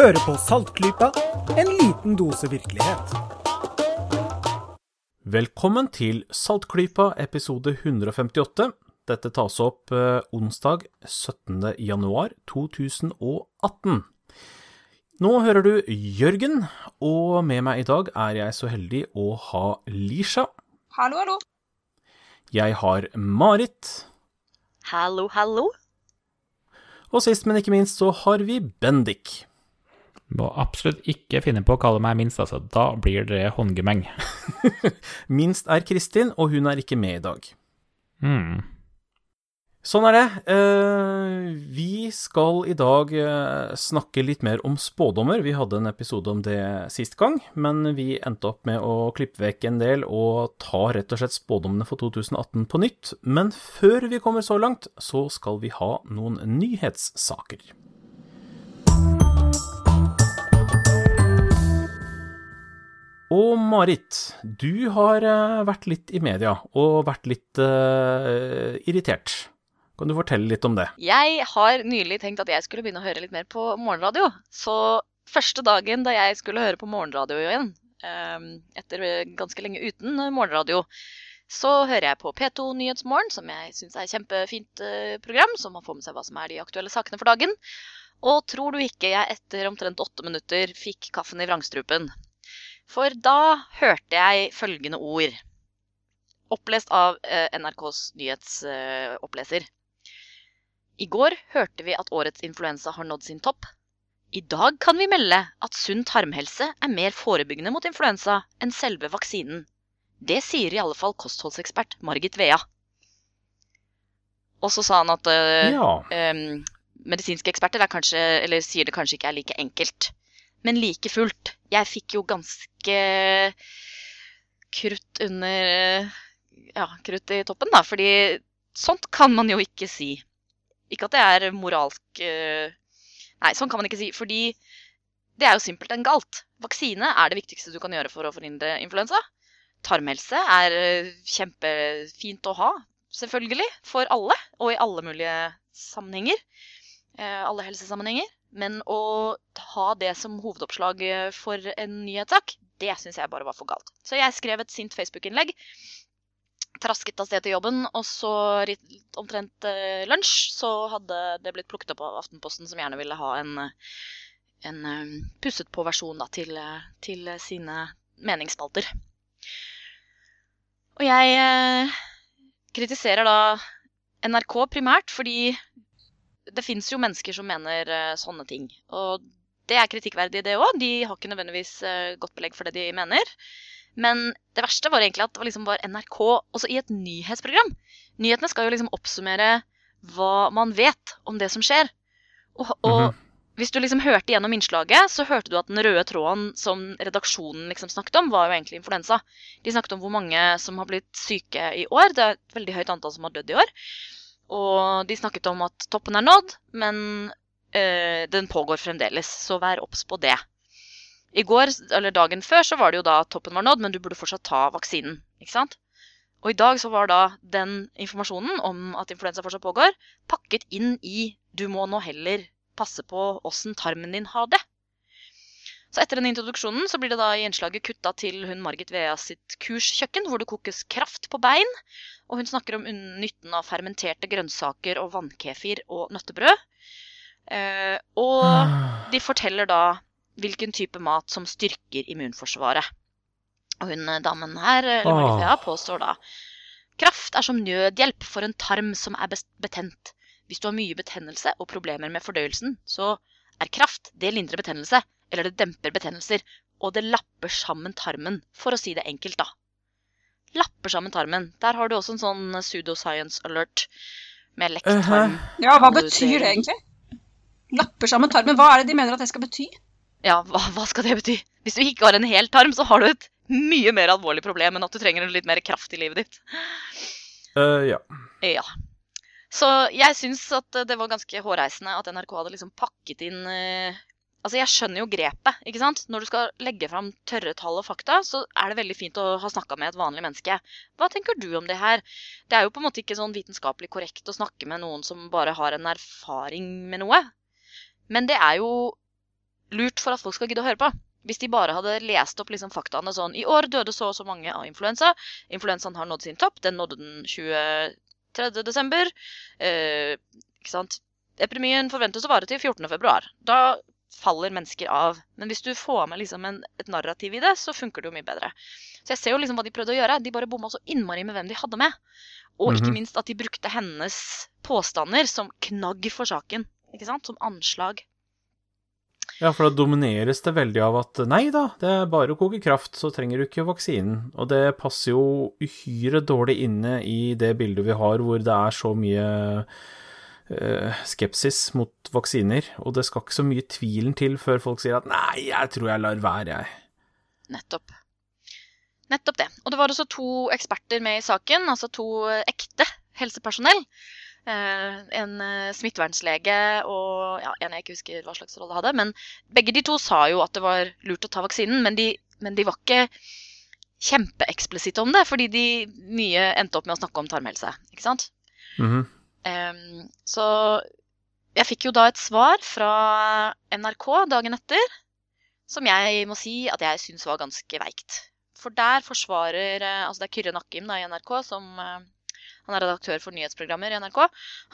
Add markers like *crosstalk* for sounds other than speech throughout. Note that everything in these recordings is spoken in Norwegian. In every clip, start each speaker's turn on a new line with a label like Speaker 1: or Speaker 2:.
Speaker 1: Hører på Saltklypa, en liten dose virkelighet.
Speaker 2: Velkommen til Saltklypa episode 158. Dette tas opp eh, onsdag 17. januar 2018. Nå hører du Jørgen, og med meg i dag er jeg så heldig å ha Lisha.
Speaker 3: Hallo, hallo.
Speaker 2: Jeg har Marit.
Speaker 4: Hallo, hallo.
Speaker 2: Og sist, men ikke minst, så har vi Bendik.
Speaker 5: Må absolutt ikke finne på å kalle meg minst, altså. Da blir det håndgemeng. *laughs*
Speaker 2: Minst er Kristin, og hun er ikke med i dag.
Speaker 5: Mm.
Speaker 2: Sånn er det. Eh, vi skal i dag eh, snakke litt mer om spådommer. Vi hadde en episode om det sist gang, men vi endte opp med å klippe vekk en del og ta rett og slett spådommene for 2018 på nytt. Men før vi kommer så langt, så skal vi ha noen nyhetssaker. Og Marit, du har eh, vært litt i media og vært litt uh, irritert. Kan du fortelle litt om det?
Speaker 4: Jeg har nylig tenkt at jeg skulle begynne å høre litt mer på morgenradio. Så første dagen da jeg skulle høre på morgenradio igjen, eh, etter ganske lenge uten morgenradio, så hører jeg på P2 Nyhetsmorgen, som jeg syns er et kjempefint eh, program, så man får med seg hva som er de aktuelle sakene for dagen. Og tror du ikke jeg etter omtrent åtte minutter fikk kaffen i vrangstrupen? For da hørte jeg følgende ord. Opplest av eh, NRKs nyhetsoppleser. I går hørte vi at årets influensa har nådd sin topp. I dag kan vi melde at sunn tarmhelse er mer forebyggende mot influensa enn selve vaksinen. Det sier i alle fall kostholdsekspert Margit Vea. Og så sa han at eh,
Speaker 2: Ja.
Speaker 4: em, medisinske eksperter er kanskje, eller sier det kanskje ikke er like enkelt. Men like fullt, jeg fikk jo ganske krutt under Ja, krutt i toppen, da. Fordi sånt kan man jo ikke si. Ikke at det er moralsk eh, Nei, sånn kan man ikke si. Fordi det er jo simpelthen galt. Vaksine er det viktigste du kan gjøre for å forhindre influensa. Tarmhelse er eh, kjempefint å ha, selvfølgelig. For alle, og i alle mulige sammenhenger. Eh, alle helsesammenhenger. Men å ha det som hovedoppslag eh, for en nyhetssak, det syns jeg bare var for galt. Så jeg skrev et sint Facebook-innlegg. Trasket av sted til jobben, og så omtrent eh, lunsj så hadde det blitt plukket opp av Aftenposten, som gjerne ville ha en, en eh, pusset på versjon til, til sine meningsspalter. Og jeg kritiserer da NRK primært fordi det fins jo mennesker som mener eh, sånne ting. Og det er kritikkverdig, det òg. De har ikke nødvendigvis eh, godt belegg for det de mener. Men det verste var egentlig at det var, liksom var NRK også i et nyhetsprogram. Nyhetene skal jo liksom oppsummere hva man vet om det som skjer. Og, og
Speaker 2: Mhm.
Speaker 4: hvis du liksom hørte gjennom innslaget, så hørte du at den røde tråden som redaksjonen liksom snakket om, var jo egentlig influensa. De snakket om hvor mange som har blitt syke i år. Det er et veldig høyt antall som har dødd i år. Og de snakket om at toppen er nådd, men eh, den pågår fremdeles. Så vær obs på det. I går, eller dagen før, så var det jo da at toppen var nådd, men du burde fortsatt ta vaksinen. ikke sant? Og i dag så var da den informasjonen om at influensa fortsatt pågår, pakket inn i du må nå heller passe på åssen tarmen din har det. Så etter den introduksjonen så blir det da i innslaget kutta til hun Margit Vea sitt kurskjøkken, hvor det kokes kraft på bein. Og hun snakker om nytten av fermenterte grønnsaker og vannkefir og nøttebrød. Eh, og de forteller da hvilken type mat som styrker immunforsvaret. Og hun eh, damen her, eh, Margit Vea, påstår da Kraft er som nødhjelp for en tarm som er betent. Hvis du har mye betennelse og problemer med fordøyelsen, så er kraft det lindrer betennelse, eller det demper betennelser, og det lapper sammen tarmen, for å si det enkelt, da. Lapper sammen tarmen. Der har du også en sånn pseudoscience alert med lekt
Speaker 2: Uh-huh.
Speaker 3: Ja, hva betyr det egentlig? Lapper sammen tarmen. Hva er det de mener at det skal bety?
Speaker 4: Ja, hva, hva skal det bety? Hvis du ikke har en hel tarm, så har du et mye mer alvorlig problem enn at du trenger litt mer kraft i livet ditt.
Speaker 2: Uh, ja.
Speaker 4: Ja. Så jeg syns at det var ganske hårreisende at NRK hadde liksom pakket inn eh, Altså, jeg skjønner jo grepet, ikke sant? Når du skal legge fram tørre tall og fakta, så er det veldig fint å ha snakka med et vanlig menneske. Hva tenker du om det her? Det er jo på en måte ikke sånn vitenskapelig korrekt å snakke med noen som bare har en erfaring med noe. Men det er jo lurt for at folk skal gidde å høre på. Hvis de bare hadde lest opp liksom faktaene sånn I år døde så og så mange av influensa. Influensaen har nådd sin topp. Den nådde den 23. desember. Eh, ikke sant? Epidemien forventes å vare til 14. februar. Da faller mennesker av. Men hvis du får med liksom en, et narrativ i det, så funker det jo mye bedre. Så jeg ser jo liksom hva de prøvde å gjøre. De bare bomma så innmari med hvem de hadde med. Og ikke
Speaker 2: Mhm.
Speaker 4: minst at de brukte hennes påstander som knagg for saken. Ikke sant? Som anslag.
Speaker 2: Ja, for da domineres det veldig av at nei da, det er bare å koke kraft, så trenger du ikke vaksinen. Og det passer jo uhyre dårlig inne i det bildet vi har hvor det er så mye skepsis mot vaksiner, og det skal ikke så mye tvilen til før folk sier at nei, jeg tror jeg lar være, jeg.
Speaker 4: Nettopp. Nettopp det. Og det var også to eksperter med i saken, altså to eh, ekte helsepersonell. Eh, en eh, smittevernlege og ja, en jeg ikke husker hva slags rolle hadde. Men begge de to sa jo at det var lurt å ta vaksinen, men de, men de var ikke kjempeeksplisitte om det, fordi de mye endte opp med å snakke om tarmhelse. ikke sant?
Speaker 2: Mhm.
Speaker 4: Em, så jeg fikk jo da et svar fra NRK dagen etter, som jeg må si at jeg syns var ganske veikt. For der forsvarer eh, Altså det er Kyrre Nakkim da, i NRK som eh, Han er redaktør for nyhetsprogrammer i NRK.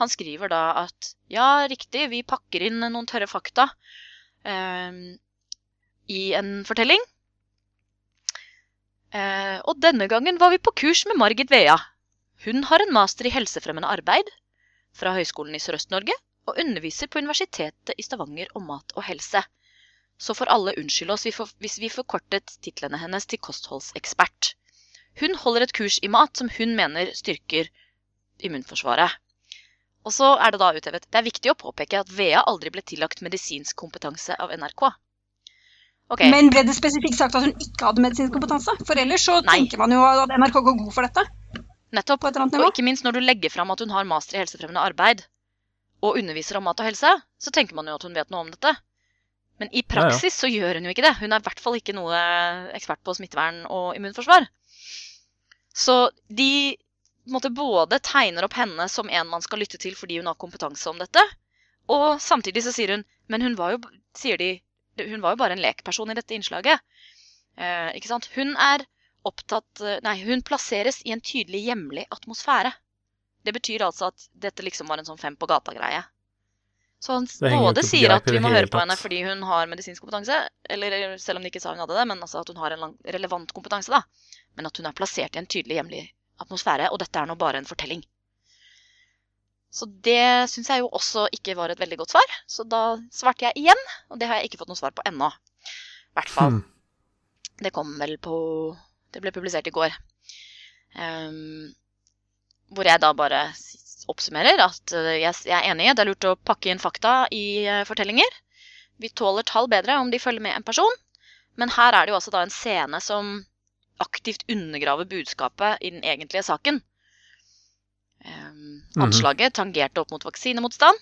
Speaker 4: Han skriver da at ja, riktig, vi pakker inn noen tørre fakta em, i en fortelling. Eh, og denne gangen var vi på kurs med Margit Vea. Hun har en master i helsefremmende arbeid fra Høgskolen i Sørøst-Norge og underviser på Universitetet i Stavanger om mat og helse. Så får alle unnskylde oss hvis vi forkortet titlene hennes til kostholdsekspert. Hun holder et kurs i mat som hun mener styrker immunforsvaret. Og så er det da uthevet. Det er viktig å påpeke at Vea aldri ble tillagt medisinsk kompetanse av NRK. Okay.
Speaker 3: Men ble det spesifikt sagt at hun ikke hadde medisinsk kompetanse? For ellers så
Speaker 4: Nei.
Speaker 3: tenker man jo at NRK går god for dette.
Speaker 4: Nettopp.
Speaker 3: på et eller annet
Speaker 4: Og ikke minst når du legger fram at hun har master i helsefremmende arbeid og underviser om mat og helse, så tenker man jo at hun vet noe om dette. Men i praksis så gjør hun jo ikke det. Hun er i hvert fall ikke noe ekspert på smittevern og immunforsvar. Så de måtte måte, både tegner opp henne som en man skal lytte til fordi hun har kompetanse om dette, og samtidig så sier hun Men hun var jo, sier de, hun var jo bare en lekperson i dette innslaget. Eh, ikke sant? Hun er opptatt eh, Nei, hun plasseres i en tydelig hjemlig atmosfære. Det betyr altså at dette liksom var en sånn fem på gata-greie. Så han både sier at vi må høre på henne fordi hun har medisinsk kompetanse, eller selv om de ikke sa hun hadde det, men altså at hun har en relevant kompetanse, da. Men at hun er plassert i en tydelig hjemlig atmosfære, og dette er nå bare en fortelling. Så det syns jeg jo også ikke var et veldig godt svar, så da svarte jeg igjen, og det har jeg ikke fått noe svar på ennå. I hvert fall.
Speaker 2: Hmm.
Speaker 4: Det kom vel på Det ble publisert i går. Um, hvor jeg da bare oppsummerer at eh, jeg, er enig i det er lurt å pakke inn fakta i eh, fortellinger. Vi tåler tall bedre om de følger med en person. Men her er det jo altså da en scene som aktivt undergraver budskapet i den egentlige saken.
Speaker 2: Mhm.
Speaker 4: Anslaget tangerte opp mot vaksinemotstand.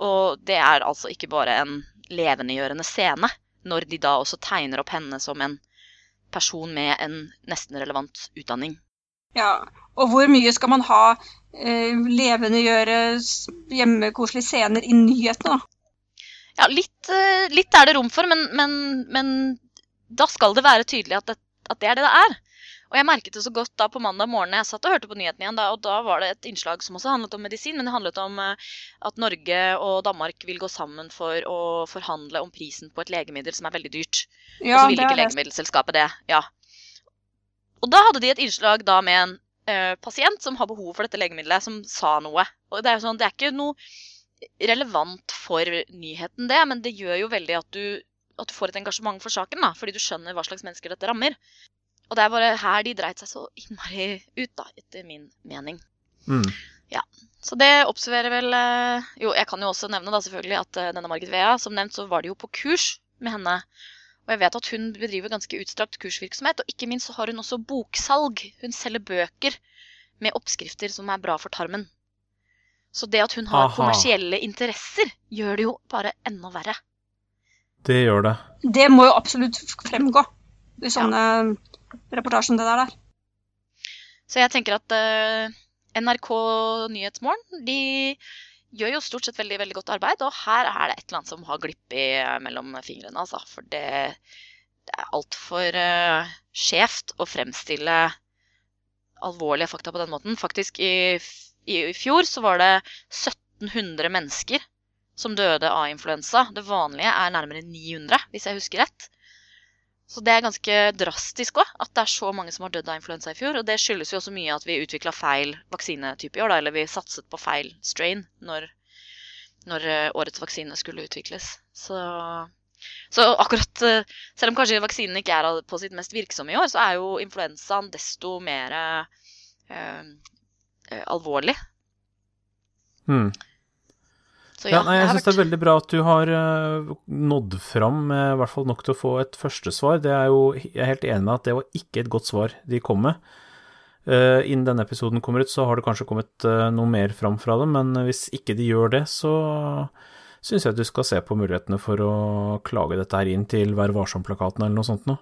Speaker 4: Og det er altså ikke bare en levendegjørende scene, når de da også tegner opp henne som en person med en nesten relevant utdanning.
Speaker 3: Ja, og hvor mye skal man ha eh, levendegjøre gjøre hjemmekoselige scener i nyhetene, da?
Speaker 4: Ja, litt, eh, litt er det rom for, men, men, men da skal det være tydelig at det, at det er det det er. Og jeg merket det så godt da på mandag morgen jeg satt og hørte på nyhetene igjen, da, og da var det et innslag som også handlet om medisin, men det handlet om eh, at Norge og Danmark vil gå sammen for å forhandle om prisen på et legemiddel som er veldig dyrt.
Speaker 3: Ja,
Speaker 4: og så ville ikke legemiddelselskapet det. Ja. Og da hadde de et innslag da med en eh, pasient som har behov for dette legemiddelet, som sa noe. Og det er jo sånn, det er ikke noe relevant for nyheten, det, men det gjør jo veldig at du, at du får et engasjement for saken, da, fordi du skjønner hva slags mennesker dette rammer. Og det er bare her de dreit seg så innmari ut, da, etter min mening.
Speaker 2: Mm.
Speaker 4: Så det observerer vel eh, Jo, jeg kan jo også nevne da selvfølgelig at eh, denne Margit Vea, som nevnt, så var det jo på kurs med henne. Og jeg vet at hun bedriver ganske utstrakt kursvirksomhet, og ikke minst så har hun også boksalg. Hun selger bøker med oppskrifter som er bra for tarmen. Så det at hun har
Speaker 2: Aha.
Speaker 4: kommersielle interesser, gjør det jo bare enda verre.
Speaker 2: Det gjør det.
Speaker 3: Det må jo absolutt fremgå i sånne reportasjer som det der. der.
Speaker 4: Så jeg tenker at uh, NRK Nyhetsmorgen de gjør jo stort sett veldig, veldig godt arbeid, og her er det et eller annet som har glippet mellom fingrene, altså. For det, det er altfor uh, skjevt å fremstille alvorlige fakta på den måten. Faktisk, i, i, i fjor så var det 1700 mennesker som døde av influensa. Det vanlige er nærmere 900, hvis jeg husker rett. Så det er ganske drastisk òg, at det er så mange som har dødd av influensa i fjor. Og det skyldes jo også mye at vi utvikla feil vaksinetype i år, da, eller vi satset på feil strain når, når eh, årets vaksine skulle utvikles. Så, så, akkurat Selv om kanskje vaksinen ikke er på sitt mest virksomme i år, så er jo influensaen desto mer eh, alvorlig.
Speaker 2: Hmm. Så ja, ja nei, jeg syns det er veldig bra at du har uh, nådd fram med i hvert fall nok til å få et førstesvar. Det er jo, jeg er helt enig med at det var ikke et godt svar de kom med. Uh, innen denne episoden kommer ut, så har det kanskje kommet uh, noe mer fram fra dem, men hvis ikke de gjør det, så syns jeg at du skal se på mulighetene for å klage dette her inn til Vær varsom-plakaten eller noe sånt noe.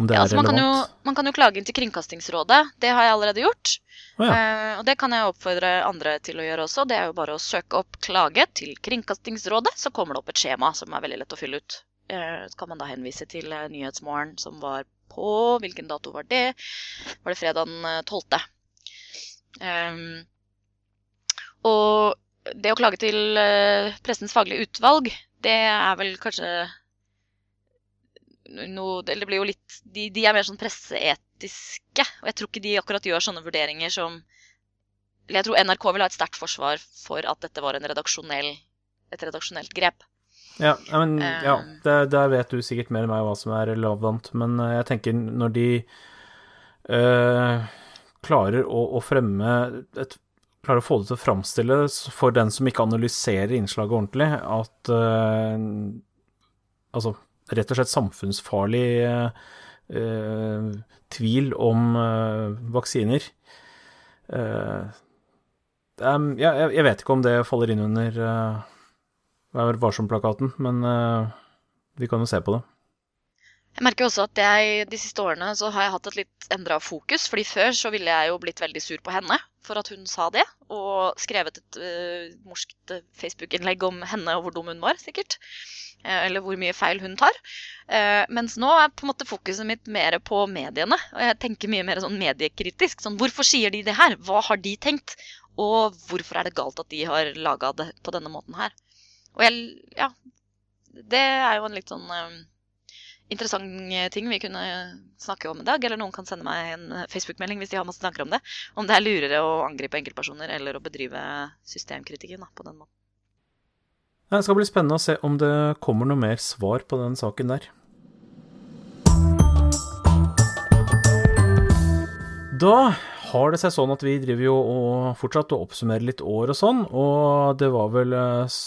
Speaker 2: Om det ja, er altså,
Speaker 4: relevant. Man kan, jo, man kan jo klage inn til Kringkastingsrådet. Det har jeg allerede gjort. Oh, ja. uh, og det kan jeg oppfordre andre til å gjøre også. Det er jo bare å søke opp klage til Kringkastingsrådet, så kommer det opp et skjema som er veldig lett å fylle ut. Uh, så kan man da henvise til uh, Nyhetsmorgen som var på Hvilken dato var det? Var det fredag den 12.? Um, og det å klage til Pressens faglige utvalg, det er vel kanskje noe Eller det blir jo litt de, de, er mer sånn presseetiske. Og jeg tror ikke de akkurat gjør sånne vurderinger som Eller jeg tror NRK vil ha et sterkt forsvar for at dette var redaksjonell, et redaksjonelt grep.
Speaker 2: Ja, men, ja eh. der, der, vet du sikkert mer enn meg hva som er relevant. Men eh, jeg tenker når de øh, klarer å, å, fremme et Klarer å få det til å framstille for den som ikke analyserer innslaget ordentlig, at øh, Altså rett og slett samfunnsfarlig eh, tvil om eh, vaksiner. Eh, er, jeg, jeg, vet ikke om det faller inn under Vær varsom-plakaten, men uh, vi kan jo se på det.
Speaker 4: Jeg merker også at jeg de siste årene så har jeg hatt et litt endra fokus. fordi før så ville jeg jo blitt veldig sur på henne for at hun sa det. Og skrevet et uh, morskt Facebook-innlegg om henne og hvor dum hun var, sikkert. Eh, eller hvor mye feil hun tar. Uh, mens nå er på en måte fokuset mitt mer på mediene. Og jeg tenker mye mer sånn mediekritisk. Sånn, hvorfor sier de det her? Hva har de tenkt? Og hvorfor er det galt at de har laga det på denne måten her? Og jeg Ja. Det er jo en litt sånn interessant ting vi kunne snakke om i dag. Eller noen kan sende meg en Facebook-melding hvis de har masse tanker om det. Om det er lurere å angripe enkeltpersoner eller å bedrive systemkritikken på den måten.
Speaker 2: Det skal bli spennende å se om det kommer noe mer svar på den saken der. Da har det seg sånn at vi driver jo og fortsatt å oppsummere litt år og sånn, og det var vel eh,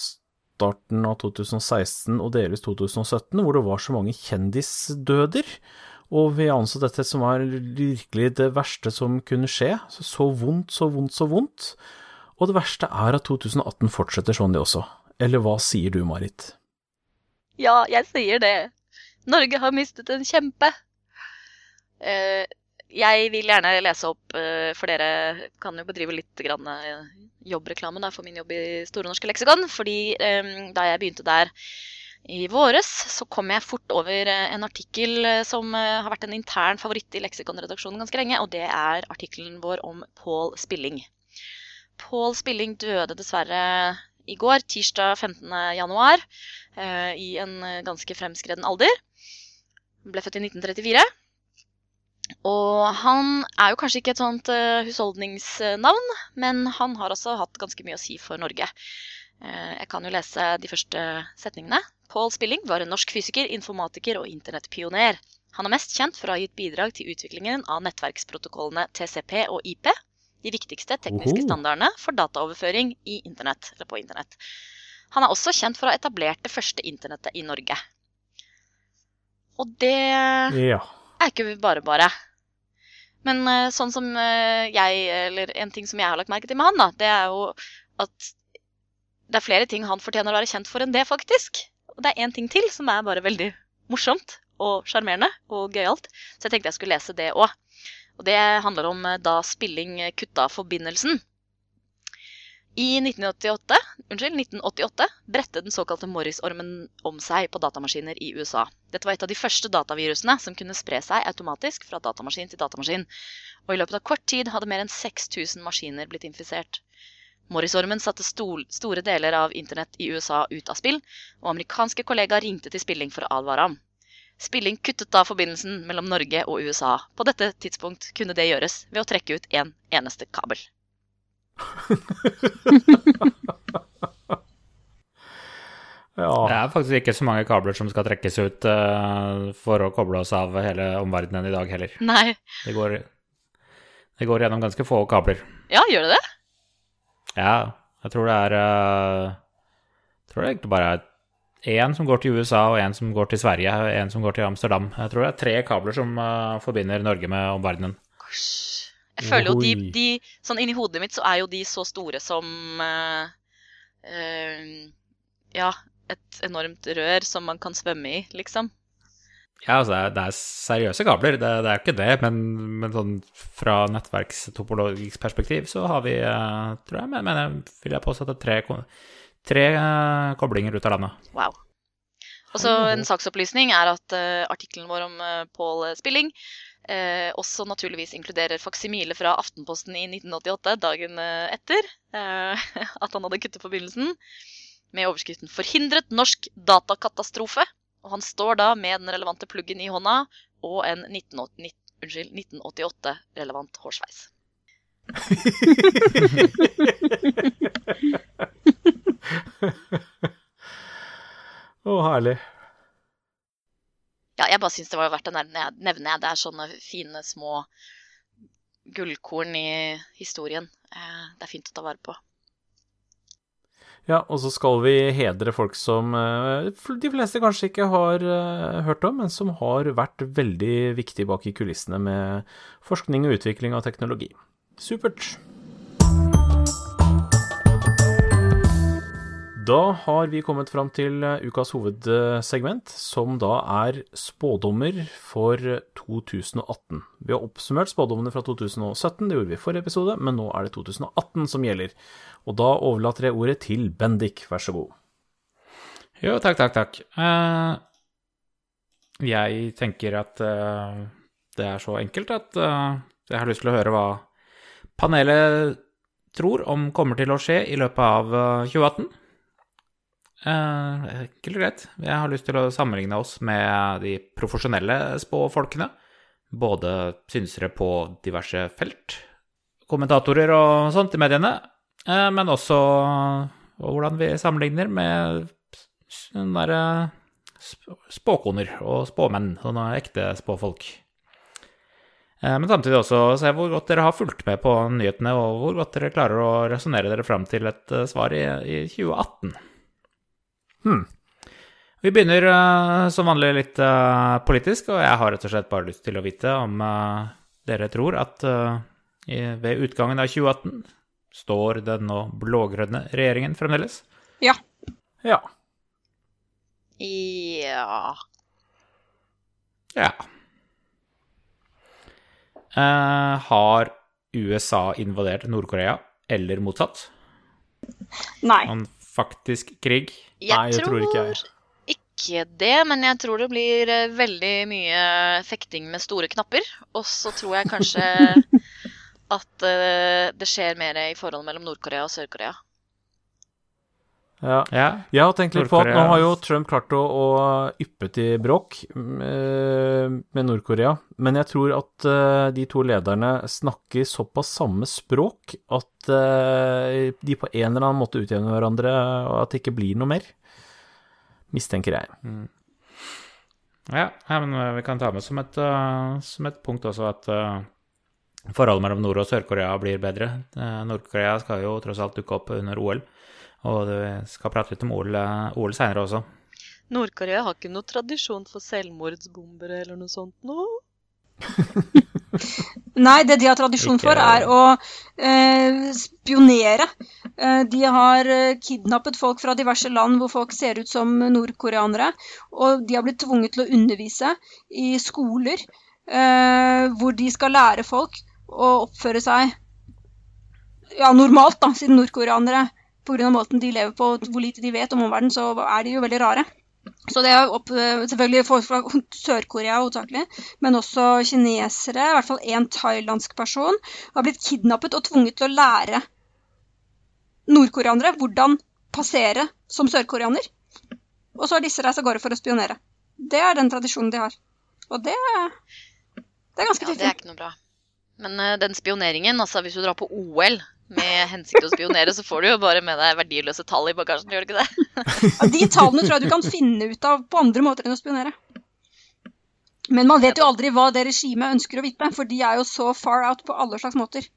Speaker 2: starten av 2016 og delvis 2017 hvor det var så mange kjendisdøder. Og vi anså dette som var virkelig det verste som kunne skje. Så vondt, så vondt, så vondt. Og det verste er at 2018 fortsetter sånn, det også. Eller hva sier du, Marit?
Speaker 4: Ja, jeg sier det. Norge har mistet en kjempe. Uh, jeg vil gjerne lese opp, uh, for dere kan jo bedrive litt grann, uh, jobbreklame da, for min jobb i Store norske leksikon. Fordi um, da jeg begynte der i våres, så kom jeg fort over en artikkel som har vært en intern favoritt i leksikonredaksjonen ganske lenge, og det er artikkelen vår om Paul Spilling. Paul Spilling døde dessverre i går, tirsdag 15. januar, eh, i en ganske fremskreden alder. Han ble født i 1934. Og han er jo kanskje ikke et sånt uh, husholdningsnavn, men han har også hatt ganske mye å si for Norge. Uh, jeg kan jo lese de første setningene. Paul Spilling var en norsk fysiker, informatiker og internettpioner. Han er mest kjent for å ha gitt bidrag til utviklingen av nettverksprotokollene TCP og IP, de viktigste tekniske standardene for dataoverføring internett, på internett. Han er også kjent for å ha etablert det første internettet i Norge. Og det ja. er ikke bare bare. Men eh, sånn som eh, jeg, eller en ting som jeg har lagt merke til med han, da, det er jo at det er flere ting han fortjener å være kjent for enn det, faktisk. Og det er én ting til som er bare veldig morsomt og sjarmerende og gøyalt. Så jeg tenkte jeg skulle lese det òg. Og det handler om eh, da spilling kutta forbindelsen. I 1988, unnskyld, 1988 bredte den såkalte Morris-ormen om seg på datamaskiner i USA. Dette var et av de første datavirusene som kunne spre seg automatisk fra datamaskin til datamaskin. Og i løpet av kort tid hadde mer enn 6000 maskiner blitt infisert. Morris-ormen satte stol, store deler av internett i USA ut av spill, og amerikanske kollegaer ringte til Spilling for å advare ham. Spilling kuttet da forbindelsen mellom Norge og USA. På dette tidspunkt kunne det gjøres ved å trekke ut en eneste kabel. *laughs*
Speaker 2: Ja.
Speaker 5: Det er faktisk ikke så mange kabler som skal trekkes ut uh, for å koble oss av hele omverdenen i dag heller.
Speaker 4: Nei.
Speaker 5: Det går, det går gjennom ganske få kabler.
Speaker 4: Ja, gjør det det?
Speaker 5: Ja, jeg tror det er uh, Jeg tror det egentlig bare er én som går til USA, og én som går til Sverige, og én som går til Amsterdam. Jeg tror det er tre kabler som uh, forbinder Norge med omverdenen.
Speaker 4: Jeg føler jo de, de Sånn inni hodet mitt så er jo de så store som uh, uh, Ja, et enormt rør som man kan svømme i, liksom.
Speaker 5: Ja, altså, det er, det er seriøse kabler, det, det er jo ikke det, men, men sånn fra nettverkstopologisk perspektiv så har vi, uh, tror jeg, men, men vil jeg påstå at det er tre, tre koblinger ut av landet.
Speaker 4: Wow. Og så en saksopplysning er at uh, artikkelen vår om uh, Pål Spilling eh, også naturligvis inkluderer faksimile fra Aftenposten i 1988, dagen eh, etter eh, *laughs* at han hadde kuttet forbindelsen, med overskriften 'Forhindret norsk datakatastrofe'. Og han står da med den relevante pluggen i hånda og en 1988-relevant hårsveis. *laughs*
Speaker 2: Å, herlig.
Speaker 4: Ja, jeg bare syns det var verdt å nevne. Det er sånne fine, små gullkorn i historien. Eh, Det er fint å ta vare på.
Speaker 2: Ja, og så skal vi hedre folk som eh, de fleste kanskje ikke har eh, hørt om, men som har vært veldig viktige bak i kulissene med forskning og utvikling av teknologi. Supert. Da har vi kommet fram til eh, ukas hovedsegment, som da er spådommer for 2018. Vi har oppsummert spådommene fra 2017, det gjorde vi i forrige episode, men nå er det 2018 som gjelder. Og da overlater jeg ordet til Bendik, vær så god.
Speaker 5: Jo, takk, takk, takk. Eh, jeg tenker at eh, det er så enkelt at jeg har lyst til å høre hva panelet tror om kommer til å skje i løpet av eh, 2018. Eh, enkelt og greit. Jeg har lyst til å sammenligne oss med de profesjonelle spåfolkene. Både synsere på diverse felt, kommentatorer og sånt i mediene, eh, men også hvordan vi sammenligner med sånne spåkoner og spåmenn, sånne ekte spåfolk. Eh, Men samtidig også se hvor godt dere har fulgt med på nyhetene, og hvor godt dere klarer å resonnere dere fram til et svar i 2018.
Speaker 2: Hmm.
Speaker 5: Vi begynner uh, som vanlig litt uh, politisk, og jeg har rett og slett bare lyst til å vite om uh, dere tror at i- ved utgangen av 2018 står den nå blågrønne regjeringen fremdeles?
Speaker 3: Ja.
Speaker 2: Ja.
Speaker 4: Ja
Speaker 5: Ja. Eh, har USA invadert Nord-Korea, eller motsatt?
Speaker 3: Nei.
Speaker 5: En faktisk krig?
Speaker 4: Jeg
Speaker 2: Nei, jeg tror ikke jeg.
Speaker 4: ikke det, men jeg tror det blir eh, veldig mye fekting med store knapper. Og så tror jeg kanskje *laughs* at eh, det skjer mer i forholdet mellom Nord-Korea og Sør-Korea.
Speaker 2: Ja.
Speaker 5: Ja.
Speaker 2: Jeg har tenkt litt på at nå har jo Trump klart å, å yppe til bråk eh, med Nord-Korea, men jeg tror at eh, de to lederne snakker såpass samme språk at eh, de på en eller annen måte utjevner hverandre, og at det ikke blir noe mer. Mistenker jeg.
Speaker 5: Ja, ja, men vi kan ta med som et, som et punkt også at forholdet mellom Nord- og Sør-Korea blir bedre. Nord-Korea skal jo tross alt dukke opp under OL, og vi skal prate litt om OL, OL seinere også.
Speaker 4: Nord-Korea har ikke noe tradisjon for selvmordsbombere eller noe sånt nå. *laughs*
Speaker 3: Nei, det de har tradisjon for, er å eh, spionere. Eh, de har eh, kidnappet folk fra diverse land hvor folk ser ut som nordkoreanere. Og de har blitt tvunget til å undervise i skoler eh, hvor de skal lære folk å oppføre seg ja, normalt, da, siden nordkoreanere pga. måten de lever på, og hvor lite de vet om omverdenen, så er de jo veldig rare. Så det er opp, selvfølgelig folk fra Sør-Korea hovedsakelig, men også kinesere, i hvert fall én thailandsk person, har blitt kidnappet og tvunget til å lære nordkoreanere hvordan passere som sørkoreaner. Og så har disse reist av gårde for å spionere. Det er den tradisjonen de har. Og det, det er ganske
Speaker 4: Ja, det er ikke noe bra. Men uh, den spioneringen, altså hvis du drar på OL med hensikt å spionere, så får du jo bare med deg verdiløse tall i bagasjen, gjør du ikke det? *laughs*
Speaker 3: Ja, de tallene tror jeg du kan finne ut av på andre måter enn å spionere. Men man vet jo aldri hva det regimet ønsker å vite, for de er jo så far out på alle slags måter.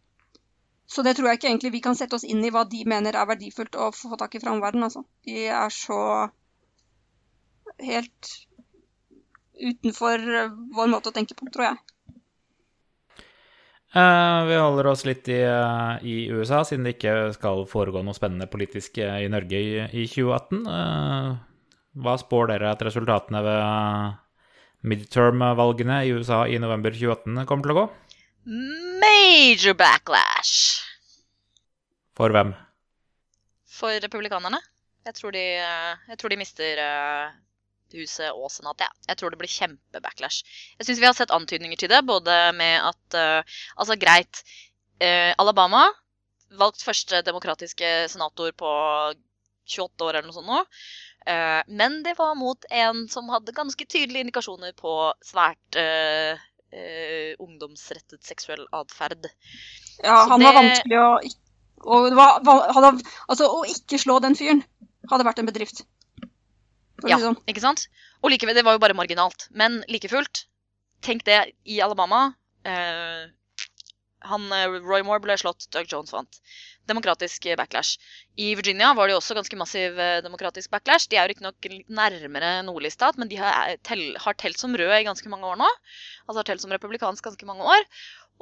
Speaker 3: Så det tror jeg ikke egentlig vi kan sette oss inn i hva de mener er verdifullt å få tak i fra omverdenen. Altså. De er så helt utenfor vår måte å tenke på, tror jeg.
Speaker 5: Eh, vi holder oss litt i, eh, i USA, siden det ikke skal foregå noe spennende politisk eh, i Norge i, i 2018. Eh, hva spår dere at resultatene ved midterm-valgene i USA i november 2018 kommer til å gå?
Speaker 4: Major backlash
Speaker 5: For hvem?
Speaker 4: for republikanerne. Jeg tror de, jeg tror de mister huset og senatet. Jeg tror det blir kjempebacklash. Jeg syns vi har sett antydninger til det, både med at uh, Altså, greit. Uh, Alabama valgt første demokratiske senator på 28 år eller noe sånt nå. Eh, men det var mot en som hadde ganske tydelige indikasjoner på svært ungdomsrettet seksuell atferd.
Speaker 3: Ja,
Speaker 4: Så
Speaker 3: han var
Speaker 4: det-
Speaker 3: vanskelig å det var, var, hadde, altså, Å ikke slå den fyren hadde vært en bedrift.
Speaker 4: Ja,
Speaker 3: sånn.
Speaker 4: ikke sant? Og likevel, det var jo bare marginalt. Men like fullt, tenk det i Alabama. Eh, han, eh, Roy Moore ble slått, Doug Jones vant. Demokratisk eh, backlash. I Virginia var det jo også ganske massiv eh, demokratisk backlash. De er jo riktignok nærmere nærmere nordlista, men de har, tell, har telt som røde i ganske mange år nå. Altså har telt som republikansk ganske mange år.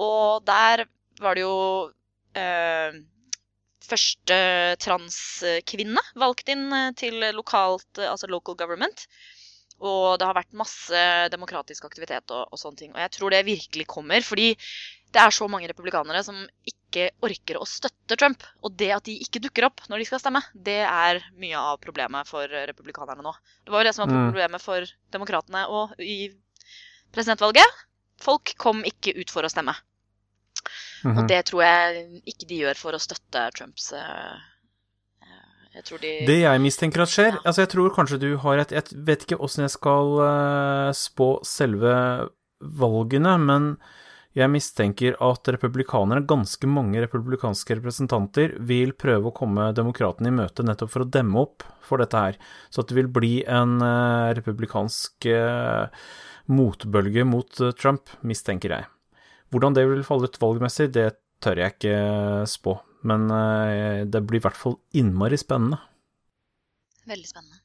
Speaker 4: Og der var det jo eh, første transkvinne valgt inn eh, til lokalt, eh, altså local government. Og det har vært masse demokratisk aktivitet og, og sånne ting. Og jeg tror det virkelig kommer, fordi det er så mange republikanere som ikke orker å støtte Trump. Og det at de ikke dukker opp når de skal stemme, det er mye av problemet for republikanerne nå. Det var jo det som var
Speaker 2: Mm.
Speaker 4: problemet for demokratene og i presidentvalget. Folk kom ikke ut for å stemme. Og
Speaker 2: Mhm.
Speaker 4: det tror jeg ikke de gjør for å støtte Trumps eh, eh, Jeg tror de
Speaker 2: Det jeg mistenker at skjer Altså, jeg tror kanskje du har et Jeg vet ikke åssen jeg skal eh, spå selve valgene, men jeg mistenker at republikanere, ganske mange republikanske representanter, vil prøve å komme demokratene i møte nettopp for å demme opp for dette her. Så at det vil bli en republikansk motbølge mot Trump, mistenker jeg. Hvordan det vil falle ut valgmessig, det tør jeg ikke eh, spå. Men eh, det blir i hvert fall innmari spennende.
Speaker 4: Veldig spennende.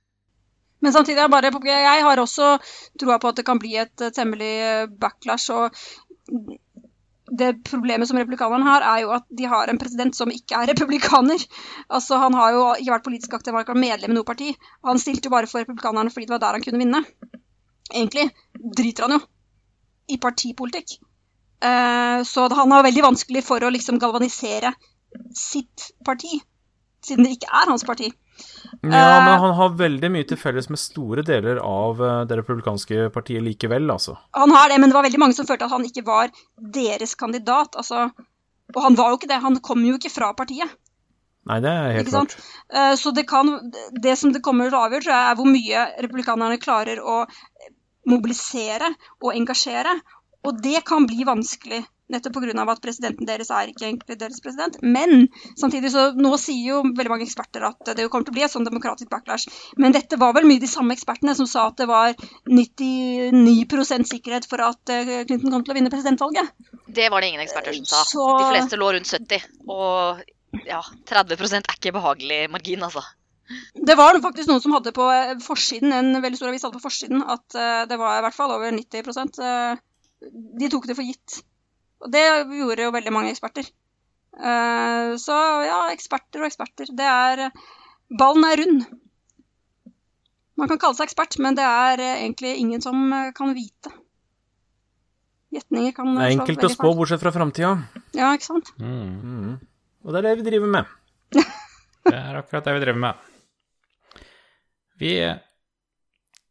Speaker 3: Men samtidig er bare, jeg har også troa på at det kan bli et temmelig eh, backlash. og det problemet som republikanerne har, er jo at de har en president som ikke er republikaner. Altså, Han har jo ikke vært politisk aktiv, han har ikke vært medlem i noe parti. Han stilte jo bare for republikanerne fordi det var der han kunne vinne. Egentlig driter han jo i partipolitikk. Eh, så han har veldig vanskelig for å liksom galvanisere sitt parti, siden det ikke er hans parti.
Speaker 2: Ja,
Speaker 3: Eh,
Speaker 2: men han har veldig mye til felles med store deler av eh, det republikanske partiet likevel, altså.
Speaker 3: Han har det, men det var veldig mange som følte at han ikke var deres kandidat. Altså, og han var jo ikke det. Han kom jo ikke fra partiet.
Speaker 2: Nei, det er helt klart.
Speaker 3: Eh, Så det, kan, det som det kommer til å avgjøre, tror jeg, er hvor mye republikanerne klarer å mobilisere og engasjere. Og det kan bli vanskelig, nettopp pga. at presidenten deres er ikke egentlig deres president. Men samtidig så nå sier jo veldig mange eksperter at det kommer til å bli et sånn demokratisk backlash. Men dette var vel mye de samme ekspertene som sa at det var 99% sikkerhet for at eh, Clinton kom til å vinne presidentvalget.
Speaker 4: Det var det ingen eksperter som sa.
Speaker 3: Så-
Speaker 4: De fleste lå rundt 70. Og ja, 30 er ikke behagelig margin, altså.
Speaker 3: Det var faktisk noen som hadde på eh, forsiden, en veldig stor avis hadde på forsiden, at eh, det var i hvert fall over 90 eh, De tok det for gitt. Og det gjorde jo veldig mange eksperter. Eh, Så ja, eksperter og eksperter. Det er Ballen er rund. Man kan kalle seg ekspert, men det er eh, egentlig ingen som eh, kan vite. Gjetninger kan
Speaker 2: Det er
Speaker 3: slå
Speaker 2: enkelt å spå, bortsett fra framtida.
Speaker 3: Ja, ikke sant?
Speaker 5: Mm.
Speaker 2: Mm. Og det er det vi driver med. *laughs*
Speaker 5: Det er akkurat det vi driver med. Vi,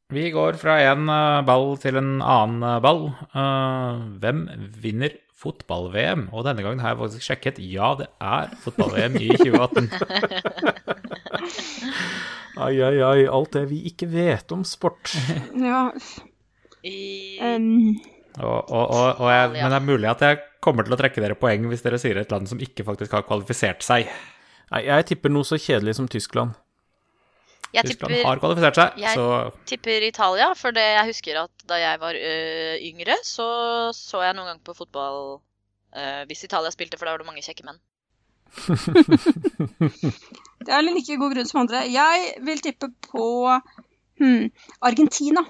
Speaker 5: vi går fra en eh, ball til en annen eh, ball. Eh, hvem vinner fotball-VM? Og denne gangen har jeg faktisk sjekket. Ja, det er fotball-VM i 2018. *laughs*
Speaker 2: Ai, ai, ai, alt det vi ikke vet om sport. *laughs*
Speaker 3: Ja, Um.
Speaker 5: Og, og, og, og jeg, men det er mulig at jeg kommer til å trekke dere poeng hvis dere sier et land som ikke faktisk har kvalifisert seg.
Speaker 2: Nei, jeg tipper noe så kjedelig som Tyskland.
Speaker 4: Jeg
Speaker 5: Tyskland
Speaker 4: tipper,
Speaker 5: har kvalifisert seg,
Speaker 4: jeg-
Speaker 5: så
Speaker 4: tipper Italia, for det jeg husker at da jeg var øh, yngre, så så jeg noen gang på fotball øh, hvis Italia spilte, for da var det mange kjekke menn. *laughs*
Speaker 3: det er en like god grunn som andre. Jeg vil tippe på hmm, Argentina.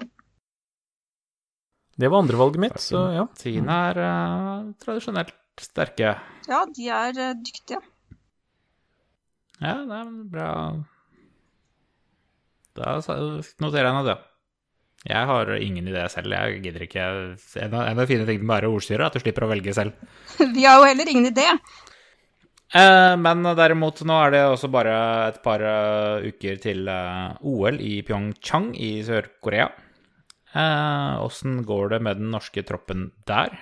Speaker 2: Det var andrevalget mitt, så ja.
Speaker 5: Tina er uh, tradisjonelt sterke.
Speaker 3: Ja, de er uh, dyktige.
Speaker 5: Ja, det er bra. Da noterer jeg meg det. Jeg har ingen idé selv. Jeg gidder ikke En av, en av de fine tingene med å være ordstyrer er at du slipper å velge selv. *laughs*
Speaker 3: Vi har jo heller ingen idé.
Speaker 5: Eh, men derimot, nå er det også bare et par eh, uker til eh, OL i Pyeongchang i Sør-Korea. Åssen går det med den norske troppen der?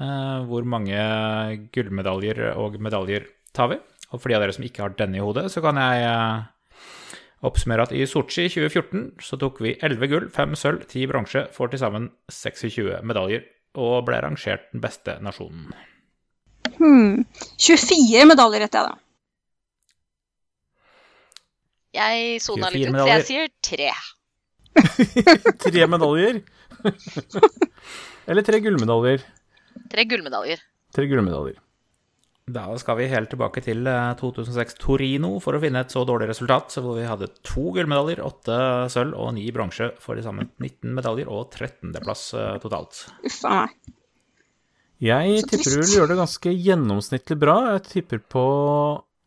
Speaker 5: Eh, hvor mange gullmedaljer og medaljer tar vi? Og for de av dere som ikke har denne i hodet, så kan jeg oppsummere at i Sotsji 2014 så tok vi 11 gull, 5 sølv, 10 bronse, for til sammen 26 medaljer, og ble rangert den beste nasjonen.
Speaker 3: Hmm. 24 medaljer heter jeg da.
Speaker 4: Jeg sona litt ut, så jeg sier tre. *laughs*
Speaker 2: Tre medaljer. *laughs* Eller tre gullmedaljer.
Speaker 4: Tre gullmedaljer.
Speaker 2: Tre gullmedaljer.
Speaker 5: Da skal vi helt tilbake til eh, 2006 Torino for å finne et så dårlig resultat, hvor vi hadde to gullmedaljer, åtte sølv og ni bronse for til sammen 19 medaljer og 13.-plass eh, totalt.
Speaker 3: Uff a meg.
Speaker 2: Jeg tipper du vil gjøre det ganske gjennomsnittlig bra. Jeg tipper på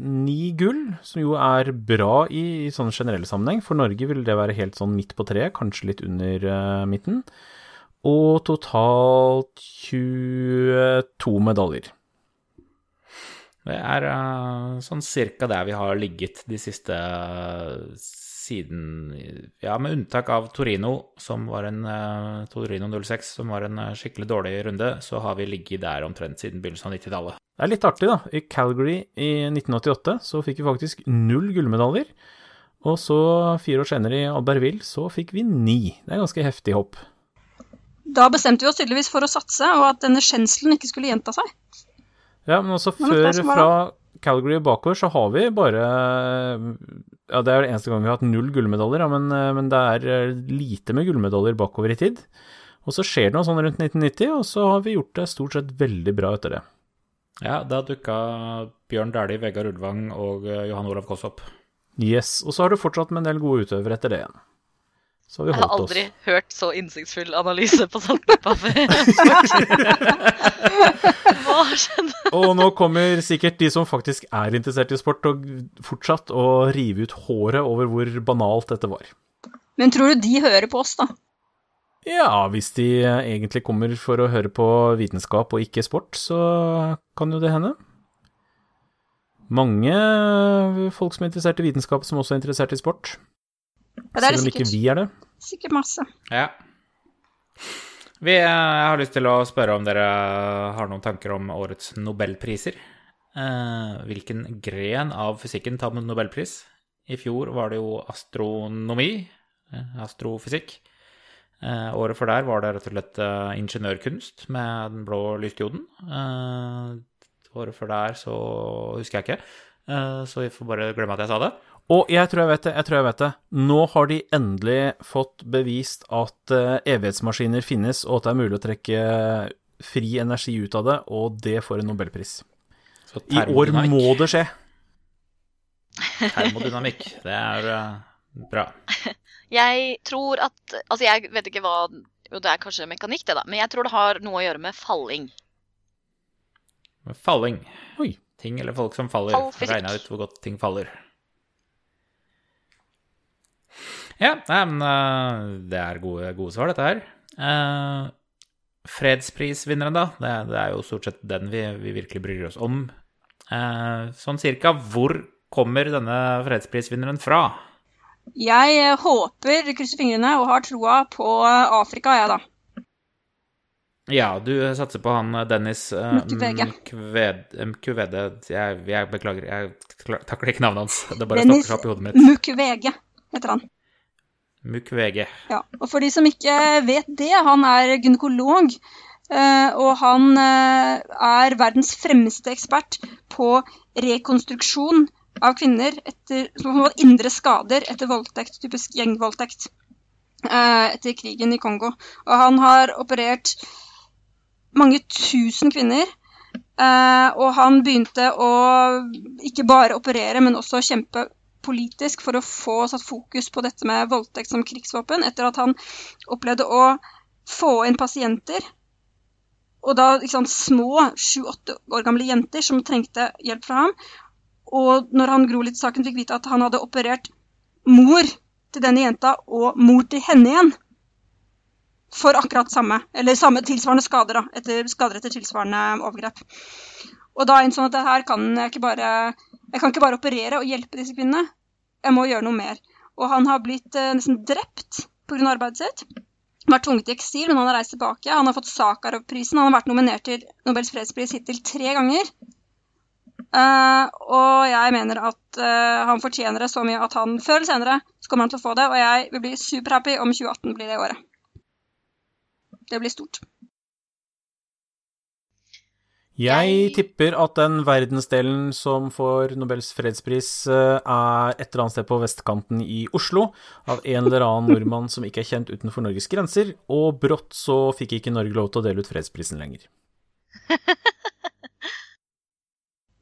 Speaker 2: ni gull, som jo er bra i, i sånn generell sammenheng. For Norge vil det være helt sånn midt på treet, kanskje litt under uh, midten. Og totalt 22 medaljer.
Speaker 5: Det er uh, sånn cirka der vi har ligget de siste uh, siden Ja, med unntak av Torino, som var en uh, Torino 06, som var en skikkelig dårlig runde, så har vi ligget der omtrent siden begynnelsen av 90-tallet.
Speaker 2: Det er litt artig, da. I Calgary i 1988 så fikk vi faktisk null gullmedaljer. Og så, fire år senere i Albertville, så fikk vi ni. Det er ganske heftig hopp.
Speaker 3: Da bestemte vi oss tydeligvis for å satse, og at denne skjenselen ikke skulle gjenta seg.
Speaker 2: Ja, men
Speaker 3: er
Speaker 2: før fra Calgary bakover så har vi bare Ja, det er det eneste gang vi har hatt null gullmedaljer, ja, men, men det er eh, lite med gullmedaljer bakover i tid. Og så skjer det noe sånn rundt 1990, og så har vi gjort det stort sett veldig bra etter det.
Speaker 5: Ja, da dukka Bjørn Dæhlie, Vegard Ulvang og eh, Johan Olav Koss opp.
Speaker 2: Yes, Og så har du fortsatt med en del gode utøvere etter det igjen. Så har vi
Speaker 4: Jeg har aldri
Speaker 2: oss.
Speaker 4: hørt så innsiktsfull analyse på saltpappa før. *laughs* Hva skjedde?
Speaker 2: Og nå kommer sikkert de som faktisk er interessert i sport, og fortsatt å rive ut håret over hvor banalt dette var.
Speaker 3: Men tror du de hører på oss, da?
Speaker 2: Ja, hvis de egentlig kommer for å høre på vitenskap og ikke sport, så kan jo det hende. Mange folk som er interessert i vitenskap, som også er interessert i sport.
Speaker 3: Ja, det er det
Speaker 2: Selv om ikke vi er det.
Speaker 3: Sikkert masse.
Speaker 5: Ja. Vi, eh, jeg har lyst til å spørre om dere har noen tanker om årets nobelpriser. Eh, hvilken gren av fysikken tar med nobelpris? I fjor var det jo astronomi, eh, astrofysikk. Eh, året før der var det rett og slett eh, ingeniørkunst med den blå lysdioden. Eh, året før der så husker jeg ikke, eh, så vi får bare glemme at jeg sa det.
Speaker 2: Og jeg tror jeg vet det, jeg tror jeg vet det. Nå har de endelig fått bevist at eh, evighetsmaskiner finnes, og at det er mulig å trekke fri energi ut av det, og det får en nobelpris.
Speaker 5: Så
Speaker 2: I år må det skje.
Speaker 5: Termodynamikk, det er eh, bra. *laughs*
Speaker 4: Jeg tror at Altså, jeg vet ikke hva Jo, det er kanskje mekanikk, det, da. Men jeg tror det har noe å gjøre med falling.
Speaker 5: Falling.
Speaker 2: Oi.
Speaker 5: Ting eller folk som faller.
Speaker 4: Fall
Speaker 5: Regna ut hvor godt ting faller. Ja, nei, men eh, det er gode, gode svar, dette her. Uh, fredsprisvinneren, da. Det, det er jo stort sett den vi, vi virkelig bryr oss om. Uh, sånn cirka hvor kommer denne fredsprisvinneren fra?
Speaker 3: Jeg håper, krysser fingrene og har troa på Afrika, jeg, da.
Speaker 5: Ja, du satser på han Dennis uh, Mkwede jeg, jeg beklager, jeg takler ikke navnet hans. Det bare
Speaker 3: Dennis
Speaker 5: stokker seg opp i hodet mitt.
Speaker 3: Mukwege heter han.
Speaker 5: Mukwege.
Speaker 3: Ja, og for de som ikke vet det, han er gynekolog. eh, Og han eh, er verdens fremste ekspert på rekonstruksjon av kvinner etter, indre skader etter voldtekt, typisk gjengvoldtekt, eh, etter krigen i Kongo. Og han har operert mange tusen kvinner. Og han begynte å ikke bare operere, men også kjempe politisk for å få satt fokus på dette med voldtekt som krigsvåpen, etter at han opplevde å få inn pasienter, og da sant, små sju-åtte år gamle jenter som trengte hjelp fra ham. Og når han gro litt i saken, fikk vite at han hadde operert mor til denne jenta og mor til henne igjen. For akkurat samme, eller samme tilsvarende skader, da, etter, skader etter tilsvarende overgrep. Og da innså han at det her kan jeg ikke bare jeg kan ikke bare operere og hjelpe disse kvinnene. Jeg må gjøre noe mer. Og han har blitt eh, nesten drept pga. arbeidet sitt. Vært tvunget i eksil, men han har reist tilbake. Han har fått Sakharov-prisen. Han har vært nominert til Nobels fredspris hittil tre ganger. Uh, og jeg mener at uh, han fortjener det så mye at han før eller senere så kommer han til å få det. Og jeg vil bli superhappy om 2018 blir det året. Det blir stort.
Speaker 2: Jeg tipper at den verdensdelen som får Nobels fredspris, eh, er et eller annet sted på vestkanten i Oslo, av en eller annen nordmann som ikke er kjent utenfor Norges grenser, og brått så fikk ikke Norge lov til å dele ut fredsprisen lenger. *laughs*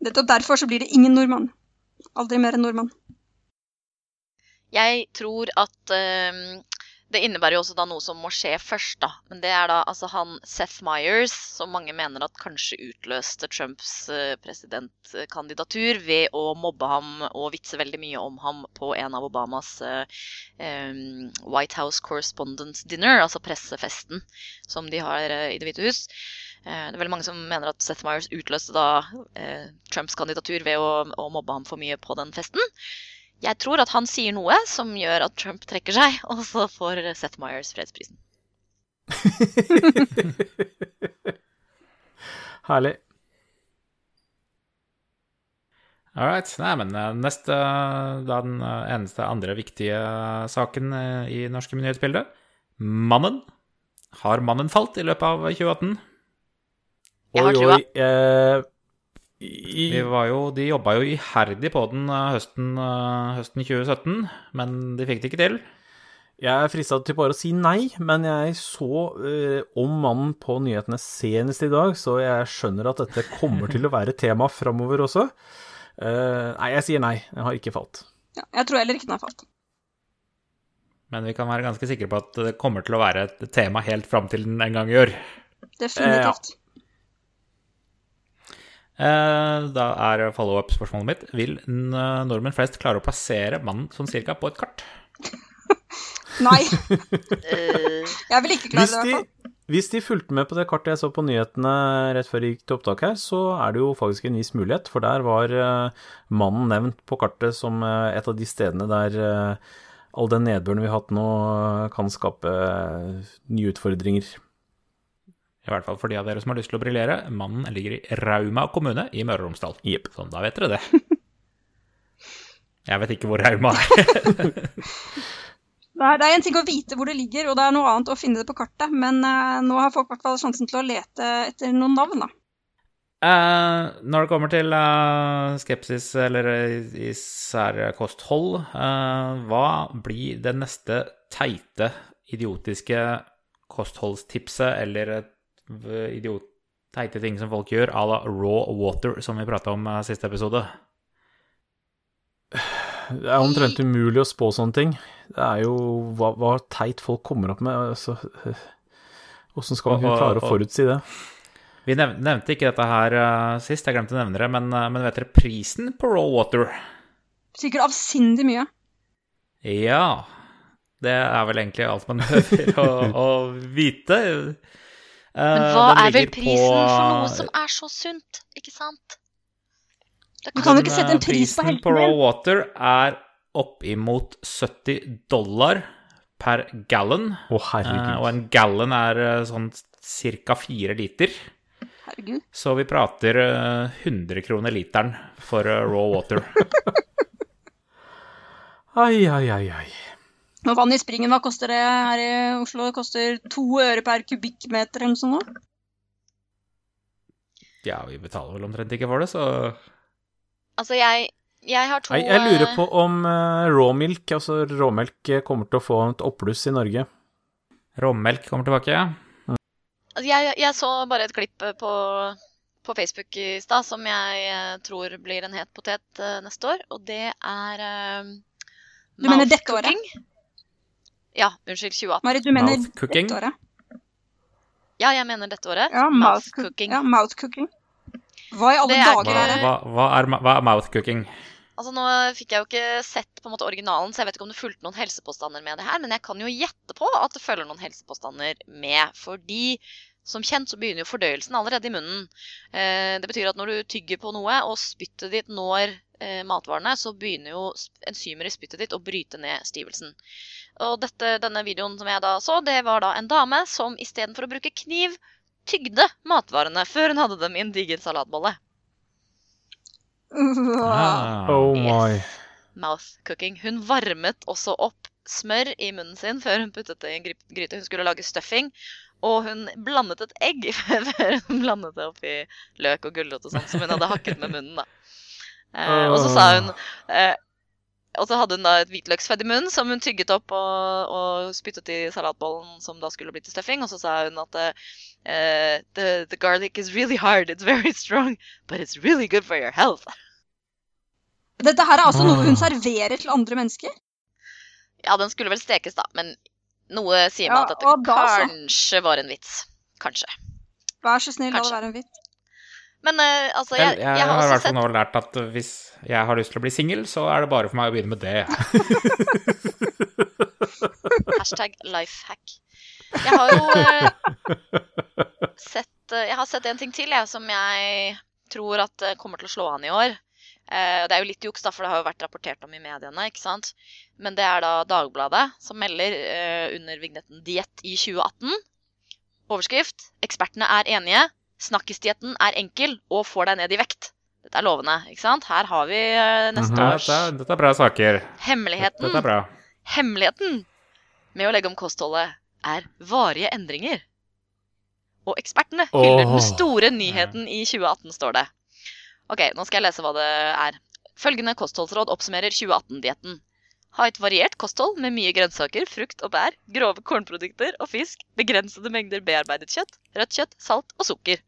Speaker 3: Nettopp derfor så blir det ingen nordmann. Aldri mer enn nordmann.
Speaker 4: Jeg tror at ehm, det innebærer jo også da noe som må skje først, da. Men det er da altså han Seth Myers, som mange mener at kanskje utløste Trumps eh, presidentkandidatur ved å mobbe ham og vitse veldig mye om ham på en av Obamas eh, White House Correspondence Dinner, altså pressefesten som de har eh, i Det hvite hus. Det er veldig mange som mener at Seth Myers utløste da Trumps kandidatur ved å, å mobbe ham for mye på den festen. Jeg tror at han sier noe som gjør at Trump trekker seg, *laughs* og så får Seth Myers fredsprisen. *laughs*
Speaker 2: Herlig.
Speaker 5: All right. Nei, men eh, neste, da den eh, eneste andre viktige saken eh, i norske nyhetsbildet. Mannen. Har mannen falt i løpet av 2018?
Speaker 4: Jeg har
Speaker 2: Oi,
Speaker 4: trua.
Speaker 2: oi, eh, i,
Speaker 5: jo, de jobba jo iherdig på den eh, høsten, eh, høsten 2017, men de fikk det ikke til.
Speaker 2: Jeg er frista til bare å si nei, men jeg så eh, om mannen på nyhetene senest i dag, så jeg skjønner at dette kommer til å være tema framover også. Eh, nei, jeg sier nei. Jeg har ikke falt.
Speaker 3: Ja, jeg tror heller ikke den har falt.
Speaker 5: Men vi kan være ganske sikre på at det kommer til å være et tema helt fram til den en gang gjør.
Speaker 3: Definitivt.
Speaker 5: Eh, Da er follow-up-spørsmålet mitt Vil nordmenn flest klare å plassere mannen sånn cirka på et kart? *laughs*
Speaker 3: Nei,
Speaker 4: Eh,
Speaker 3: jeg vil ikke klare
Speaker 2: Hvis
Speaker 3: det.
Speaker 2: hvis de fulgte med på det kartet jeg så på nyhetene rett før jeg gikk til opptak her, så er det jo faktisk en viss mulighet, for der var eh, mannen nevnt på kartet som eh, et av de stedene der eh, all den nedbøren vi har hatt nå, eh, kan skape eh, nye utfordringer.
Speaker 5: I hvert fall for de av dere som har lyst til å briljere. Mannen ligger i Rauma kommune i Møre og Romsdal.
Speaker 2: Yep.
Speaker 5: Sånn, da vet dere det. Jeg vet ikke hvor Rauma er. *laughs*
Speaker 3: Det er, det en ting å vite hvor det ligger, og det er noe annet å finne det på kartet. Men uh, nå har folk i hvert fall sjansen til å lete etter noen navn, da.
Speaker 5: Uh, når det kommer til uh, skepsis eller især kosthold, eh, hva blir det neste teite, idiotiske kostholdstipset eller idiot, teite ting som folk gjør, à la raw water, som vi prata om eh, siste episode?
Speaker 2: Det er omtrent umulig å spå sånne ting. Det er jo hva, hva teit folk kommer opp med. Altså, Åssen skal man kunne klare å forutsi det?
Speaker 5: Vi nevnte ikke dette her eh, sist, jeg glemte å nevne det, men, eh, men vet dere prisen på raw water?
Speaker 3: Sikkert avsindig mye.
Speaker 5: Ja, det er vel egentlig alt man behøver å, å vite. Eh,
Speaker 4: men hva er vel prisen
Speaker 5: på-
Speaker 4: for noe som er så sunt, ikke sant? Det
Speaker 3: Du kan jo ikke sette en
Speaker 5: eh,
Speaker 3: pris på
Speaker 5: prisen på raw water er oppimot 70 dollar per gallon.
Speaker 2: Å,
Speaker 5: Eh,
Speaker 2: herregud.
Speaker 5: og en gallon er eh, sånn ca. fire liter.
Speaker 3: Herregud.
Speaker 5: Så vi prater eh, 100 kroner literen for eh, raw water. *laughs*
Speaker 2: Ai, ai, ai, ai.
Speaker 3: Og vann i springen, hva koster det her i Oslo? Det koster to øre per kubikkmeter eller noe sånt?
Speaker 5: Ja, vi betaler vel omtrent ikke for det, så
Speaker 4: Altså, jeg, jeg har to
Speaker 2: Nei, jeg lurer
Speaker 4: eh,
Speaker 2: på om uh, råmilk, altså råmelk, eh, kommer til å få et oppbluss i Norge.
Speaker 5: råmelk kommer tilbake.
Speaker 4: Altså, jeg, jeg så bare et klipp eh, på, på Facebook i stad som jeg eh, tror blir en het potet uh, neste år, og det er uh,
Speaker 3: Du mener dette året?
Speaker 4: Ja, unnskyld, 2018.
Speaker 3: Mari, du mener
Speaker 5: Mouth cooking?
Speaker 3: dette året?
Speaker 4: Ja, jeg mener dette året.
Speaker 3: Ja,
Speaker 4: Mouth
Speaker 3: mouth cooking.
Speaker 4: cooking.
Speaker 3: Ja, mouth cooking. Hva i alle
Speaker 4: er
Speaker 3: dager
Speaker 5: Hva,
Speaker 3: er det?
Speaker 5: hva, hva, er, hva er mouth cooking?
Speaker 4: Altså, Nå fikk jeg jo ikke sett på en måte originalen, så jeg vet ikke om det fulgte noen helsepåstander med det her, men jeg kan jo gjette på at det følger noen helsepåstander med. Fordi som kjent så begynner jo fordøyelsen allerede i munnen. Eh, det betyr at når du tygger på noe, og spyttet ditt når eh, matvarene, så begynner jo enzymer i spyttet ditt å bryte ned stivelsen. Og dette, denne videoen som jeg da så, det var da en dame som istedenfor å bruke kniv, tygde matvarene før hun hadde dem i en diger salatbolle.
Speaker 5: Ah.
Speaker 2: Oh my.
Speaker 4: Yes. Mouth cooking. Hun varmet også opp smør i munnen sin før hun puttet det i en gryte. Hun skulle lage stuffing, og hun blandet et egg *laughs* før hun blandet det oppi løk og gulrot og sånn, som hun hadde hakket med munnen. da. Eh, og så sa hun eh, Og så hadde hun da et hvitløksfett i munnen som hun tygget opp og, og spyttet i salatbollen som da skulle bli til stuffing. Og så sa hun at eh, the, the garlic is really hard, it's very strong, but it's really good for your health.
Speaker 3: Dette her er altså noe hun serverer til andre mennesker?
Speaker 4: Ja, den skulle vel stekes, da, men noe sier meg
Speaker 3: Ja,
Speaker 4: at dette
Speaker 3: og da så.
Speaker 4: kanskje var en vits. Kanskje.
Speaker 3: Vær så snill, la det være en vits.
Speaker 4: Men uh, altså, jeg,
Speaker 5: jeg,
Speaker 4: jeg har
Speaker 5: har i hvert fall nå lært at hvis jeg har lyst til å bli singel, så er det bare for meg å begynne med det. *laughs*
Speaker 4: hashtag lifehack. Jeg har jo uh, sett uh, Jeg har sett en ting til, jeg, som jeg tror at kommer til å slå an i år. Eh, det er jo litt juks, da, for det har jo vært rapportert om i mediene, ikke sant. Men det er da Dagbladet som melder eh, under vignetten 'Diett i 2018'. Overskrift 'Ekspertene er enige'. Snakkisdietten er enkel og får deg ned i vekt. Dette er lovende, ikke sant? Her har vi eh, neste
Speaker 2: Mhm.
Speaker 4: års
Speaker 5: Dette, dette er bra saker.
Speaker 4: Hemmeligheten
Speaker 5: Dette er bra.
Speaker 4: Hemmeligheten med å legge om kostholdet er varige endringer. Og ekspertene hyller
Speaker 2: oh.
Speaker 4: den store nyheten i 2018, står det. Ok, nå skal jeg lese hva det er. Følgende kostholdsråd oppsummerer 2018-dietten. Ha et variert kosthold med mye grønnsaker, frukt og bær, grove kornprodukter og fisk, begrensede mengder bearbeidet kjøtt, rødt kjøtt, salt og sukker.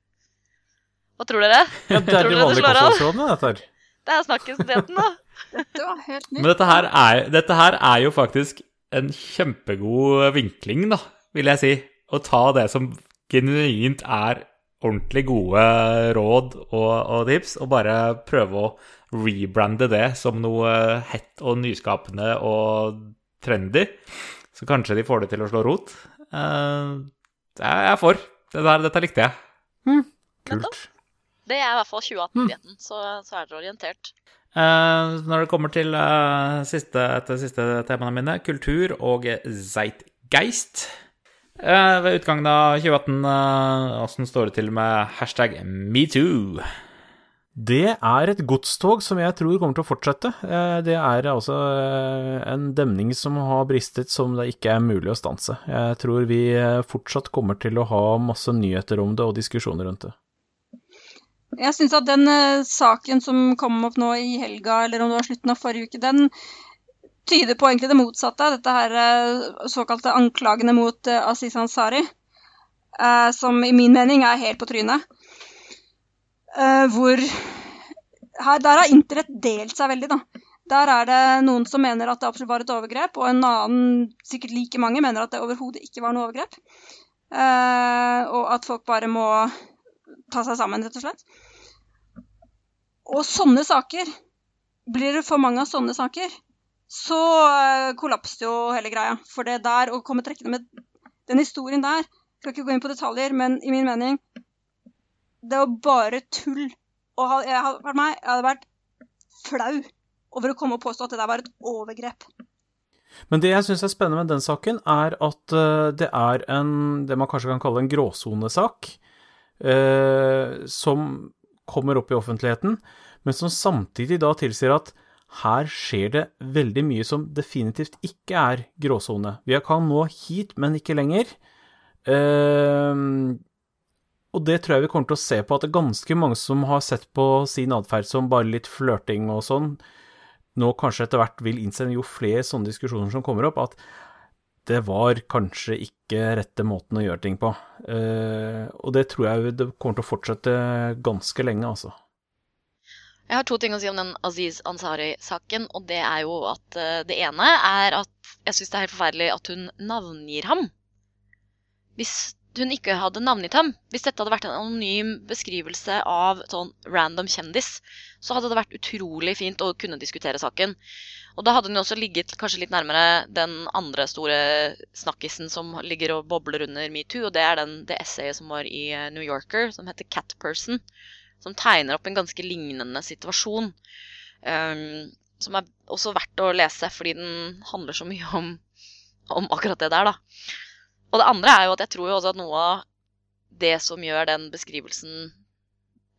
Speaker 4: Hva tror dere?
Speaker 2: Ja, det er de
Speaker 4: det
Speaker 2: vanlige kostholdsrådene, dette her.
Speaker 4: Det er snakkisdietten, da.
Speaker 3: dette var helt nytt.
Speaker 5: Men dette her, er, dette her er jo faktisk en kjempegod vinkling, da, vil jeg si. Å ta det som genuint er ordentlig gode råd og, og tips, og bare prøve å rebrande det som noe hett og nyskapende og trendy. Så kanskje de får det til å slå rot. Eh, jeg er for. Det der, dette likte jeg.
Speaker 2: Kult.
Speaker 4: Det er i hvert fall 2018-dietten, så, så er dere orientert.
Speaker 5: Uh, når det kommer til uh, siste, til siste temaene mine, kultur og zeitgeist. Eh, ved utgangen av 2018, eh, åssen står det til med hashtag metoo?
Speaker 2: Det er et godstog som jeg tror kommer til å fortsette. Eh, Det er altså en demning som har bristet som det ikke er mulig å stanse. Jeg tror vi fortsatt kommer til å ha masse nyheter om det og diskusjoner rundt det.
Speaker 3: Jeg syns at den saken som kom opp nå i helga, eller om det var slutten av forrige uke, den tyder på egentlig det motsatte. Dette her eh, såkalte anklagene mot eh, Aziz Ansari, eh, som i min mening er helt på trynet. Hvor her, Der har internett delt seg veldig, da. Der er det noen som mener at det absolutt var et overgrep, og en annen, sikkert like mange, mener at det overhodet ikke var noe overgrep. Og at folk bare må ta seg sammen, rett og slett. Og sånne saker, blir det for mange av sånne saker, så eh, kollapser jo hele greia. For det der å komme trekkende med den historien der Skal ikke gå inn på detaljer, men i min mening Det var bare tull. Og jeg hadde vært meg, jeg hadde vært flau over å komme og påstå at det der var et overgrep.
Speaker 2: Men det jeg syns er spennende med den saken, er at uh, det er en, det man kanskje kan kalle en gråsonesak, uh, som kommer opp i offentligheten, men som samtidig da tilsier at her skjer det veldig mye som definitivt ikke er gråsone. Vi kan nå hit, men ikke lenger. Uh, og det tror jeg vi kommer til å se på, at det er ganske mange som har sett på sin atferd som bare litt flørting og sånn, nå kanskje etter hvert vil innse, jo flere sånne diskusjoner som kommer opp, at det var kanskje ikke rette måten å gjøre ting på. Uh, og det tror jeg det kommer til å fortsette ganske lenge, altså.
Speaker 4: Jeg har to ting å si om den Aziz Ansari-saken, og det er jo at uh, det ene er at jeg syns det er helt forferdelig at hun navngir ham. Hvis hun ikke hadde navngitt ham, hvis dette hadde vært en anonym beskrivelse av sånn random kjendis, så hadde det vært utrolig fint å kunne diskutere saken. Og da hadde hun også ligget kanskje litt nærmere den andre store snakkisen som ligger og bobler under metoo, og det er den, det essayet som var i eh, New Yorker, som heter Cat Person, som tegner opp en ganske lignende situasjon. Um, som er også verdt å lese, fordi den handler så mye om, om akkurat det der, da. Og det andre er jo at jeg tror jo også at noe av det som gjør den beskrivelsen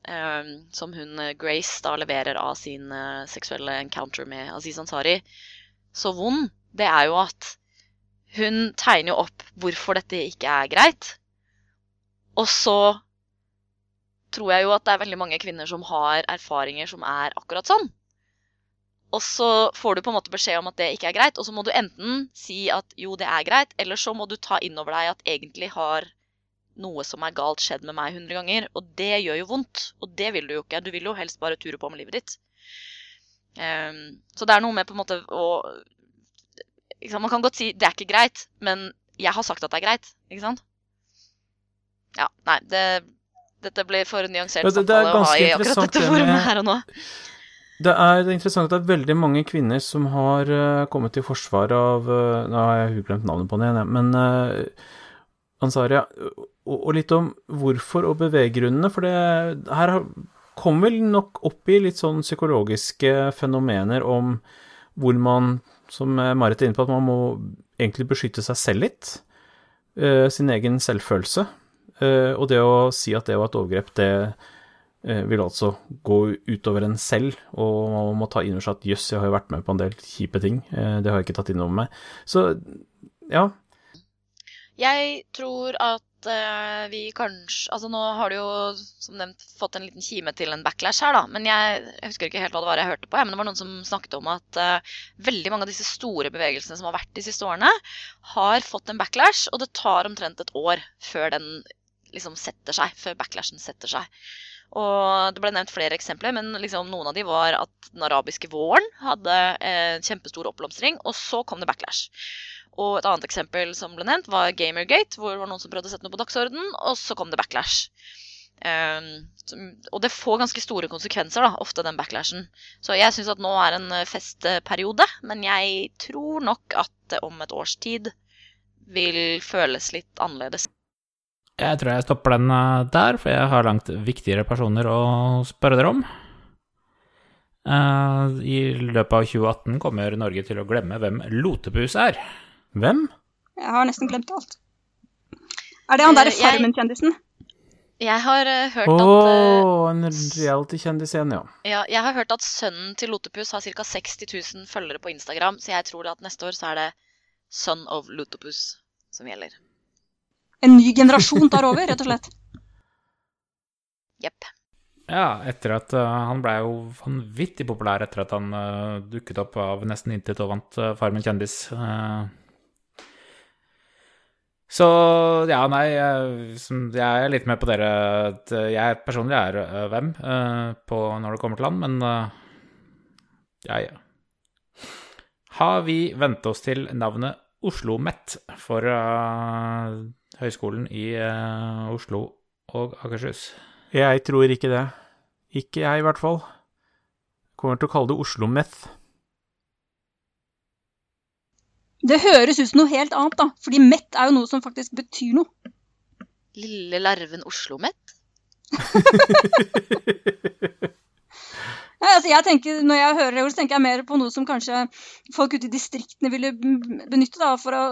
Speaker 4: um, som hun eh, Grace da leverer av sin uh, seksuelle encounter med Aziz Ansari, så vond, det er jo at hun tegner jo opp hvorfor dette ikke er greit. Og så tror jeg jo at det er veldig mange kvinner som har erfaringer som er akkurat sånn. Og så får du på en måte beskjed om at det ikke er greit, og så må du enten si at jo, det er greit, eller så må du ta inn over deg at egentlig har noe som er galt, skjedd med meg 100 ganger. Og det gjør jo vondt. Og det vil du jo ikke. Du vil jo helst bare ture på med livet ditt. Um, så det er noe med på en måte å Man kan godt si 'det er ikke greit', men jeg har sagt at det er greit. Ikke sant? Ja, nei, det, dette blir for nyansert
Speaker 2: det, det
Speaker 4: å ha i akkurat dette forumet her og nå.
Speaker 2: Det er, det er, interessant at det er veldig mange kvinner som har uh, kommet til forsvar av uh, Nå har jeg glemt navnet på henne igjen, men uh, Ansaria, og, litt om hvorfor og beveggrunnene, for det her kom vel nok opp i litt sånn psykologiske fenomener om hvor man, som Marit er inne på, at man må egentlig beskytte seg selv litt. Sin egen selvfølelse. Uh, og det å si at det var et overgrep, det uh, vil altså gå utover en selv, og man må ta inn over seg at jøss, jeg har jo vært med på en del kjipe ting. det har jeg ikke tatt inn over meg. Så ja.
Speaker 4: Jeg tror at vi kanskje Altså nå har du jo som nevnt fått en liten kime til en backlash her, da. Men jeg, jeg husker ikke helt hva det var jeg hørte på. Ja, men det var noen som snakket om at uh, veldig mange av disse store bevegelsene som har vært de siste årene, har fått en backlash, og det tar omtrent et år før den liksom setter seg. Før backlashen setter seg. Og Det ble nevnt flere eksempler, men liksom noen av de var at den arabiske våren hadde en kjempestor oppblomstring, og så kom det backlash. Og et annet eksempel som ble nevnt, var Gamergate, hvor det var noen som prøvde å sette noe på dagsorden, og så kom det backlash. Um, og det får ganske store konsekvenser, da, ofte den backlashen. Så jeg syns at nå er en eh, festperiode, men jeg tror nok at det om et års tid vil føles litt annerledes.
Speaker 5: Jeg tror jeg stopper den eh, der, for jeg har langt viktigere personer å spørre dere om. Uh, I løpet av 2018 kommer Norge til å glemme hvem Lotepus er.
Speaker 2: Hvem?
Speaker 3: Jeg har nesten glemt alt. Er det han derre
Speaker 4: Eh,
Speaker 3: Farmen-kjendisen?
Speaker 4: Jeg har eh, hørt at eh,
Speaker 2: en reality-kjendis igjen, ja.
Speaker 4: ja, jeg har hørt at sønnen til Lotepus har ca. 60 000 følgere på Instagram, så jeg tror at neste år så er det Son of Lotepus som gjelder.
Speaker 3: En ny generasjon tar over, rett og slett.
Speaker 4: Jepp.
Speaker 5: Ja, etter at uh, han blei jo vanvittig populær etter at han uh, dukket opp av nesten intet og vant uh, Farmen kjendis. Uh, så ja, nei, jeg, som, jeg er litt med på dere at jeg personlig er uh, hvem uh, på når det kommer til han, men uh, ja, ja. Har vi vent oss til navnet Oslo Mett? for Høgskolen i Oslo og Akershus?
Speaker 2: Jeg tror ikke det. Ikke jeg, i hvert fall. Kommer til å kalle det Oslo Meth.
Speaker 3: Det høres ut som noe helt annet, da. Fordi mett er jo noe som faktisk betyr noe.
Speaker 4: Lille larven Oslo-mett? *laughs* *laughs*
Speaker 3: Nei, altså jeg tenker, Når jeg hører det, så tenker jeg mer på noe som kanskje folk ute i distriktene ville benytte da, for å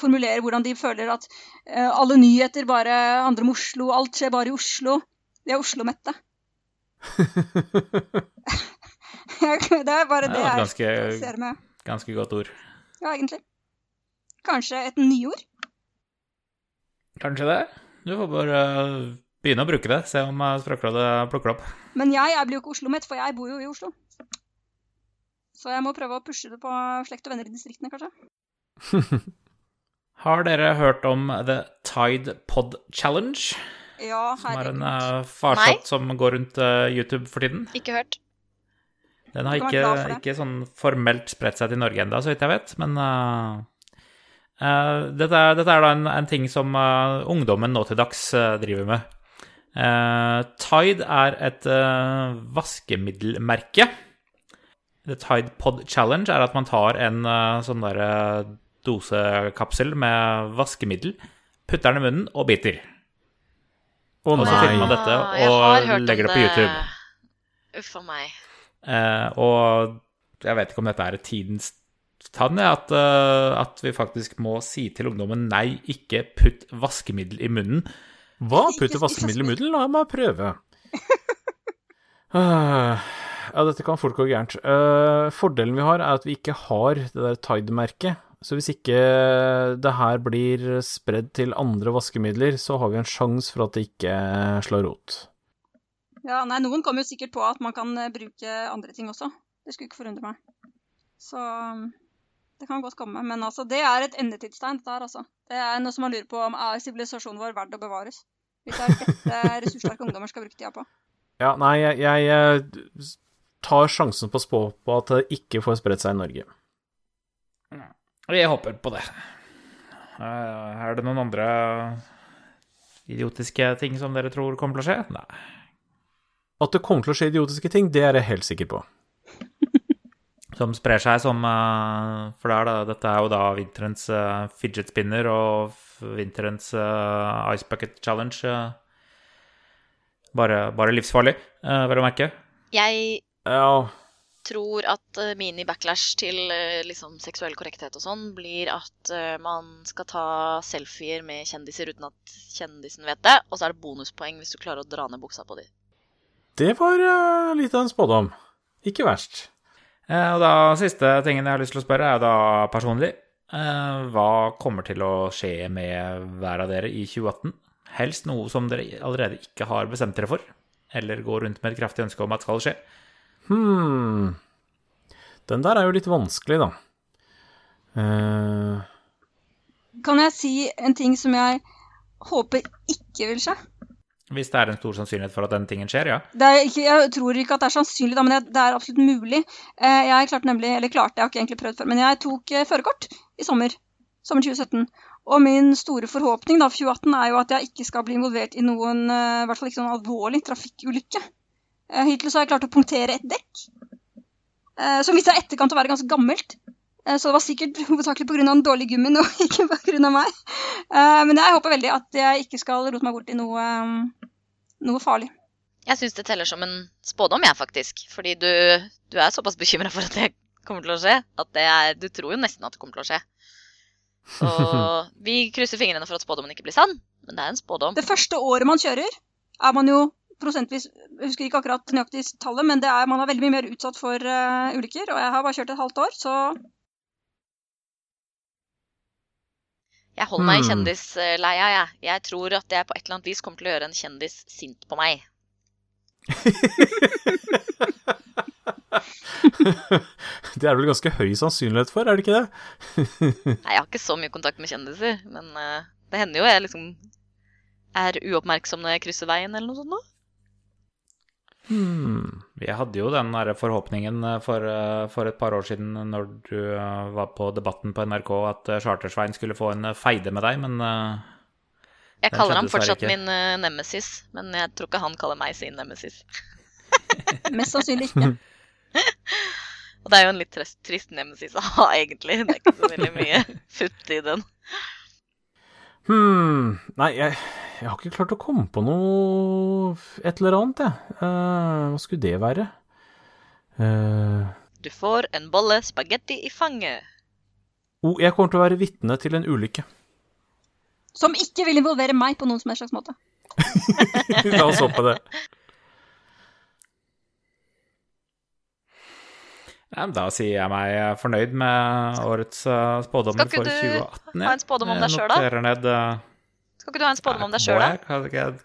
Speaker 3: formulere hvordan de føler at eh, alle nyheter bare handler om Oslo, alt skjer bare i Oslo. De er Oslo-mette. *laughs* det er bare det jeg
Speaker 5: ganske-
Speaker 3: ser med.
Speaker 5: Ganske godt ord.
Speaker 3: Ja, egentlig. Kanskje et nyord?
Speaker 5: Kanskje det. Du får bare begynne å bruke det. Se om eh, Språkrådet plukker det opp.
Speaker 3: Men jeg, jeg blir jo ikke Oslo-mitt, for jeg bor jo i Oslo. Så jeg må prøve å pushe det på slekt og venner i distriktene, kanskje. *laughs*
Speaker 5: Har dere hørt om The Tide Pod Challenge?
Speaker 3: Ja, herregud.
Speaker 5: Som er en uh, farsott som går rundt uh, YouTube for tiden.
Speaker 4: Ikke hørt.
Speaker 5: Den har ikke, ikke sånn formelt spredt seg til Norge ennå, så vidt jeg vet. Men uh, uh, dette, er, dette er da en, en ting som uh, ungdommen nå til dags eh, driver med. Eh, Tide er et eh, vaskemiddelmerke. The Tide Pod Challenge er at man tar en eh, sånn derre dosekapsel med vaskemiddel, putter den i munnen og biter.
Speaker 2: Oh,
Speaker 5: Og så filmer man dette og legger det på YouTube.
Speaker 4: Uff a meg.
Speaker 5: Eh, og jeg vet ikke om dette er tidens tann, at, at vi faktisk må si til ungdommen nei, ikke putt vaskemiddel i munnen.
Speaker 2: Hva? Putte vaskemiddel i munnen? La meg prøve. *laughs* Ah, Ja, dette kan fort gå gærent. Eh, fordelen vi har, er at vi ikke har det der Tide-merket. Så hvis ikke det her blir spredd til andre vaskemidler, så har vi en sjanse for at det ikke slår rot.
Speaker 3: Ja, nei, noen kommer jo sikkert på at man kan eh, bruke andre ting også. Det skulle ikke forundre meg. Så um, det kan godt komme. Men altså, det er et endetidstegn, dette her, altså. Det er noe som man lurer på om er sivilisasjonen vår verdt å bevares. Hvis det er dette ressurssterke ungdommer skal bruke tida på.
Speaker 2: Ja, nei, jeg, jeg tar sjansen på å spå på at det ikke får spredt seg i Norge.
Speaker 5: Jeg håper på det. Eh, er det noen andre idiotiske ting som dere tror kommer til å skje? Nei.
Speaker 2: At det kommer til å skje idiotiske ting, det er jeg helt sikker på.
Speaker 5: Som sprer seg som eh, For det er da, dette er jo da vinterens eh, fidget spinner og vinterens eh, ice bucket challenge. bare, bare livsfarlig, uh, vel å merke.
Speaker 4: Jeg
Speaker 2: Ja,
Speaker 4: tror at mini-backlash til liksom seksuell korrekthet og sånn blir at man skal ta selfier med kjendiser uten at kjendisen vet det, og så er det bonuspoeng hvis du klarer å dra ned buksa på dem.
Speaker 2: det var litt av en spådom. Ikke verst.
Speaker 5: Eh, og da siste tingen jeg har lyst til å spørre, er jo da personlig. Eh, hva kommer til å skje med hver av dere i 2018? Helst noe som dere allerede ikke har bestemt dere for, eller går rundt med et kraftig ønske om at skal skje.
Speaker 2: Hmm. Den der er jo litt vanskelig, da. Uh...
Speaker 3: Kan jeg si en ting som jeg håper ikke vil skje?
Speaker 5: Hvis det er en stor sannsynlighet for at den tingen skjer, ja.
Speaker 3: Ikke, jeg tror ikke at det er sannsynlig, da, men det, det er absolutt mulig. Eh, Jeg klarte nemlig, eller klarte, jeg har ikke egentlig prøvd før, men jeg tok eh, førerkort i sommer. Sommer 2017. Og min store forhåpning da, for 2018 er jo at jeg ikke skal bli involvert i noen, eh, i hvert fall ikke sånn alvorlig trafikkulykke. Hittil så har jeg klart å punktere et dekk, som viser seg i etterkant å være ganske gammelt. Eh, Så det var sikkert *laughs* hovedsakelig pga. den dårlige gummien og *laughs* ikke pga. meg. Eh, Men jeg håper veldig at jeg ikke skal rote meg bort i noe, eh, noe farlig.
Speaker 4: Jeg syns det teller som en spådom, jeg, faktisk. Fordi du, du er såpass bekymra for at det kommer til å skje, at det er, du tror jo nesten at det kommer til å skje. Så *laughs* vi krysser fingrene for at spådommen ikke blir sann, men det er en spådom.
Speaker 3: Det første året man kjører, er man jo prosentvis Jeg husker ikke akkurat nøyaktig tallet, men det er, man er veldig mye mer utsatt for uh, ulykker. Og jeg har bare kjørt et halvt år, så
Speaker 4: Jeg holder meg i
Speaker 2: Hmm.
Speaker 4: kjendisleia, jeg. Jeg tror at jeg på et eller annet vis kommer til å gjøre en kjendis sint på meg. *laughs*
Speaker 2: det er vel ganske høy sannsynlighet for, er det ikke det?
Speaker 4: Nei, jeg har ikke så mye kontakt med kjendiser, men eh, det hender jo jeg liksom er uoppmerksom når jeg krysser veien eller noe sånt. nå.
Speaker 2: Hmm.
Speaker 5: Vi hadde jo den der forhåpningen eh, for, eh, for et par år siden når du eh, var på Debatten på NRK at Chartersvein skulle få en feide med deg, men
Speaker 4: Jeg kaller ham fortsatt
Speaker 5: ikke.
Speaker 4: min nemesis, men jeg tror ikke han kaller meg sin nemesis. *laughs*
Speaker 3: mest sannsynlig ikke. *laughs*
Speaker 4: Og det er jo en litt trist, trist nemesis å ha, egentlig. Det er ikke så veldig mye futt i den.
Speaker 2: Hmm. Nei, jeg, jeg har ikke klart å komme på noe Et eller annet, jeg. Uh, hva skulle det være? Uh,
Speaker 4: Du får en bolle spagetti i fanget.
Speaker 2: oh, jeg kommer til å være vitne til en ulykke.
Speaker 3: Som ikke vil involvere meg på noen som helst slags måte. *laughs*
Speaker 2: La oss håpe det.
Speaker 5: Ja, men da sier jeg meg fornøyd med årets spådommer for 2018.
Speaker 4: Skal ikke du ha en spådom om deg selv, da?
Speaker 5: Ned uh,
Speaker 4: Skal ikke du ha en spådom om deg sjøl, da?
Speaker 5: jeg? Jeg,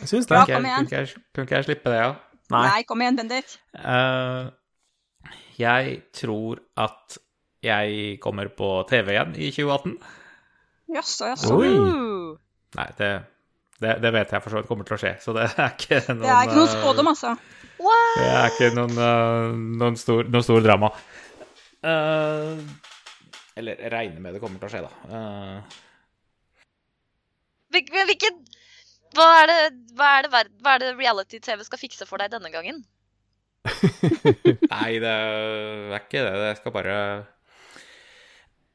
Speaker 2: Jeg syns det.
Speaker 3: igjen.
Speaker 5: kunne ikke jeg, kunne ikke jeg slippe det, ja?
Speaker 2: Nei.
Speaker 3: Nei, kom igjen, Bendik.
Speaker 5: Uh, jeg tror at jeg kommer på TV igjen i 2018.
Speaker 3: Jaså, jaså.
Speaker 4: Uh,
Speaker 5: Nei, det, det, det vet jeg for så vidt kommer til å skje, så det er ikke noen
Speaker 3: Det er ikke noen
Speaker 5: eh,
Speaker 3: spådom, altså.
Speaker 4: what?
Speaker 5: Det er ikke noen, eh, noen, stor, noen stor drama. Uh, eller jeg regner med det kommer til å skje, da. Uh.
Speaker 4: Hvil- Hvilken hva er, det, hva, er det, hva er det reality-TV skal fikse for deg denne gangen? *laughs*
Speaker 5: Nei, det er ikke det. Det skal bare Eh,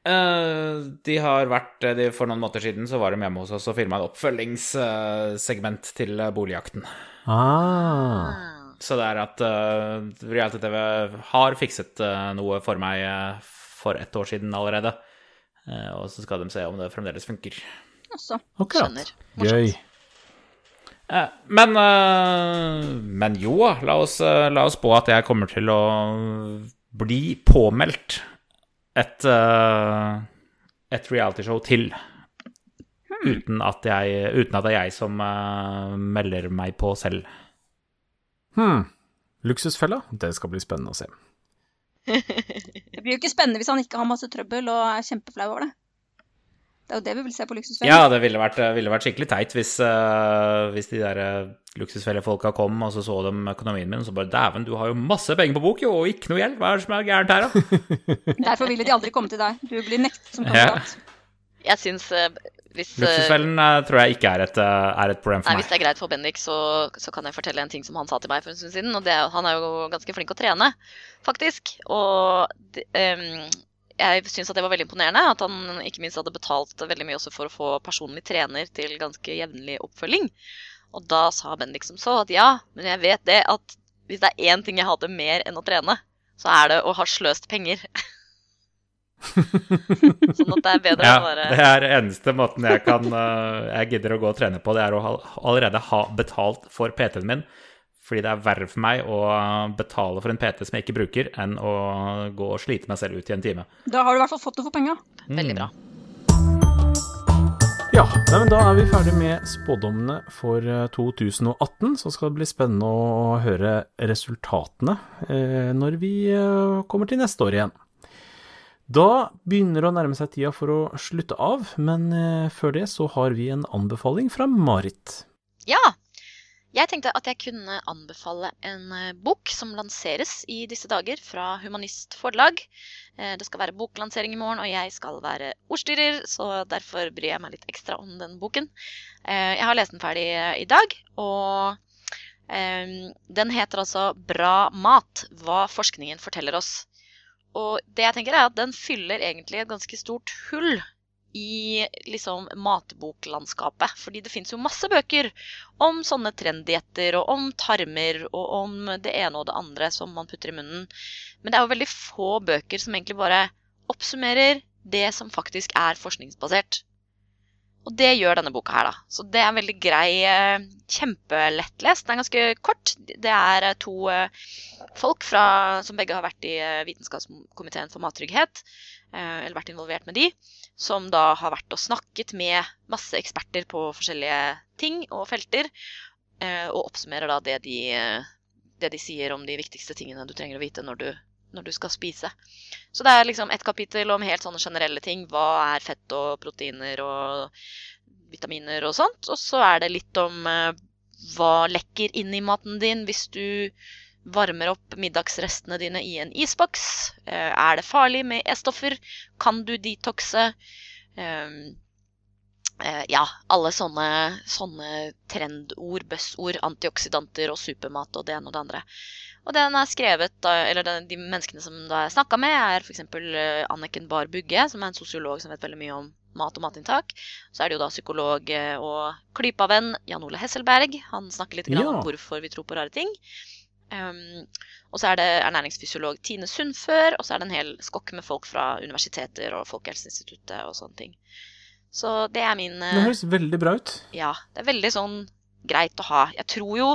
Speaker 5: De har vært de, For noen måneder siden så var de hjemme hos oss og filma en oppfølgingssegment til eh, Boligjakten.
Speaker 2: Ah.
Speaker 5: Så det er at uh, reality-TV har fikset uh, noe for meg uh, for ett år siden allerede. Uh, og så skal de se om det fremdeles funker.
Speaker 3: Jaså.
Speaker 2: Akkurat.
Speaker 4: Skjønner.
Speaker 2: Gøy.
Speaker 5: Eh, men eh, Men jo, la oss, eh, la oss spå at jeg kommer til å bli påmeldt et, uh, et realityshow til. Uten, at jeg, uten at det er jeg som uh, melder meg på selv.
Speaker 2: Hmm. Luksusfella? Det skal bli spennende å se. *laughs*
Speaker 3: Det blir jo ikke spennende hvis han ikke har masse trøbbel og er kjempeflau over det. Det er jo det vi vil se på luksusfeller.
Speaker 5: Ja, det ville vært, ville vært skikkelig teit hvis, uh, hvis de der uh, luksusfellefolka kom, og så så de økonomien min, og så bare Dæven, du har jo masse penger på bok, jo, og ikke noe gjeld. Hva er det som er gærent her, da? *laughs*
Speaker 3: Derfor ville de aldri komme til deg. Du blir nektet som
Speaker 5: Ja.
Speaker 3: kandidat.
Speaker 4: Jeg syns uh, hvis eh,
Speaker 5: Luksusfellen eh, tror jeg ikke er et, er et problem for
Speaker 4: Nei, Hvis det er greit for Bendik, så, så kan jeg fortelle en ting som han sa til meg for en stund siden. og det, er- Han er jo ganske flink å trene, faktisk. Og de, em, jeg syns det var veldig imponerende at han ikke minst hadde betalt veldig mye også for å få personlig trener til ganske jevnlig oppfølging. Og da sa Bendik som så at ja, men jeg vet det at hvis det er én ting jeg hater mer enn å trene, så er det å ha sløst penger. *laughs* sånn at det er bedre
Speaker 5: Ja,
Speaker 4: å bare
Speaker 5: det er eneste måten jeg kan eh, Jeg gidder å gå og trene på, det er å ha, allerede ha betalt for PT-en min. Fordi det er verre for meg å betale for en PT som jeg ikke bruker, enn å gå og slite meg selv ut i en time.
Speaker 3: Da har du i hvert fall fått det for penga.
Speaker 4: Veldig bra.
Speaker 2: Ja, nei, men da er vi ferdig med spådommene for eh, 2018. Så skal det bli spennende å høre resultatene eh, når vi eh, kommer til neste år igjen. Da begynner det å nærme seg tida for å slutte av, men eh, før det så har vi en anbefaling fra Marit.
Speaker 4: Ja! Jeg tenkte at jeg kunne anbefale en eh, bok som lanseres i disse dager fra Humanist Forlag. Eh, Det skal være boklansering i morgen, og jeg skal være ordstyrer, så derfor bryr jeg meg litt ekstra om den boken. Eh, Jeg har lest den ferdig i dag, og den heter altså 'Bra mat hva forskningen forteller oss'. Og det jeg tenker er at den fyller egentlig et ganske stort hull i liksom matboklandskapet. Fordi det fins jo masse bøker om sånne trenddietter og om tarmer og om det ene og det andre som man putter i munnen. Men det er jo veldig få bøker som egentlig bare oppsummerer det som faktisk er forskningsbasert. Og det gjør denne boka her, da. Så det er en veldig grei, eh, kjempelettlest. Den er ganske kort. Det er eh, to eh, folk fra, som begge har vært i Vitenskapskomiteen for mattrygghet, eller vært involvert med de, som da har vært og snakket med masse eksperter på forskjellige ting og felter, og oppsummerer da det de, det de sier om de viktigste tingene du trenger å vite når du, når du skal spise. Så det er liksom et kapittel om helt sånne generelle ting. Hva er fett og proteiner og vitaminer og sånt. Og så er det litt om eh, hva lekker inn i maten din hvis du varmer opp middagsrestene dine i en isboks. Eh, er det farlig med E-stoffer? Kan du detoxe? Eh, eh, ja, alle sånne, sånne trendord, buzzord, antioksidanter og supermat og det ene og det andre. Og den er skrevet, eller den, De menneskene som da jeg snakka med, er f.eks. Uh, Anniken Bahr Bugge, som er en sosiolog som vet veldig mye om mat og matinntak. Så er det jo da psykolog eh, og klypavenn Jan Ole Hesselberg. Han snakker litt grann
Speaker 2: Ja.
Speaker 4: om hvorfor vi tror på rare ting. Um, og så er det ernæringsfysiolog Tine Sundfør, og så er det en hel skokk med folk fra universiteter og Folkehelseinstituttet og sånne ting. Så det er min
Speaker 2: Det
Speaker 4: eh,
Speaker 2: høres veldig bra ut.
Speaker 4: Ja, det er veldig sånn greit å ha. Jeg tror jo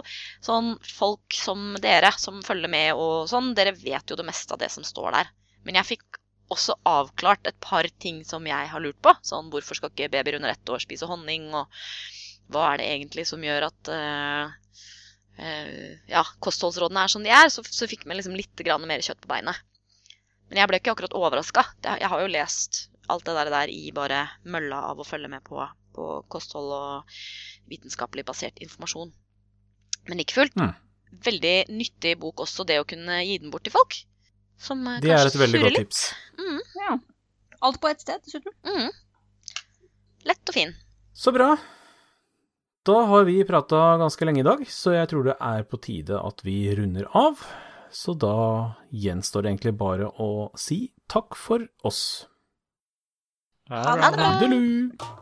Speaker 4: sånn folk som dere, som følger med og sånn, dere vet jo det meste av det som står der. Men jeg fikk også avklart et par ting som jeg har lurt på. Sånn hvorfor skal ikke babyer under ett år spise honning, og hva er det egentlig som gjør at uh, uh, ja, kostholdsrådene er som de er, så, så fikk vi liksom litt mer kjøtt på beinet. Men jeg ble ikke akkurat overraska. Jeg har jo lest alt det der, der i bare mølla av å følge med på, på kosthold og vitenskapelig basert informasjon. Men like fullt,
Speaker 2: Mm.
Speaker 4: veldig nyttig bok også, det å kunne gi den bort til folk. Som eh,
Speaker 2: Det er et veldig godt tips.
Speaker 4: Mm,
Speaker 3: Ja. Alt på ett sted, dessuten.
Speaker 4: mm. Lett og fin.
Speaker 2: Så bra. Da har vi prata ganske lenge i dag, så jeg tror det er på tide at vi runder av. Så da gjenstår det egentlig bare å si takk for oss.
Speaker 4: Ha det bra.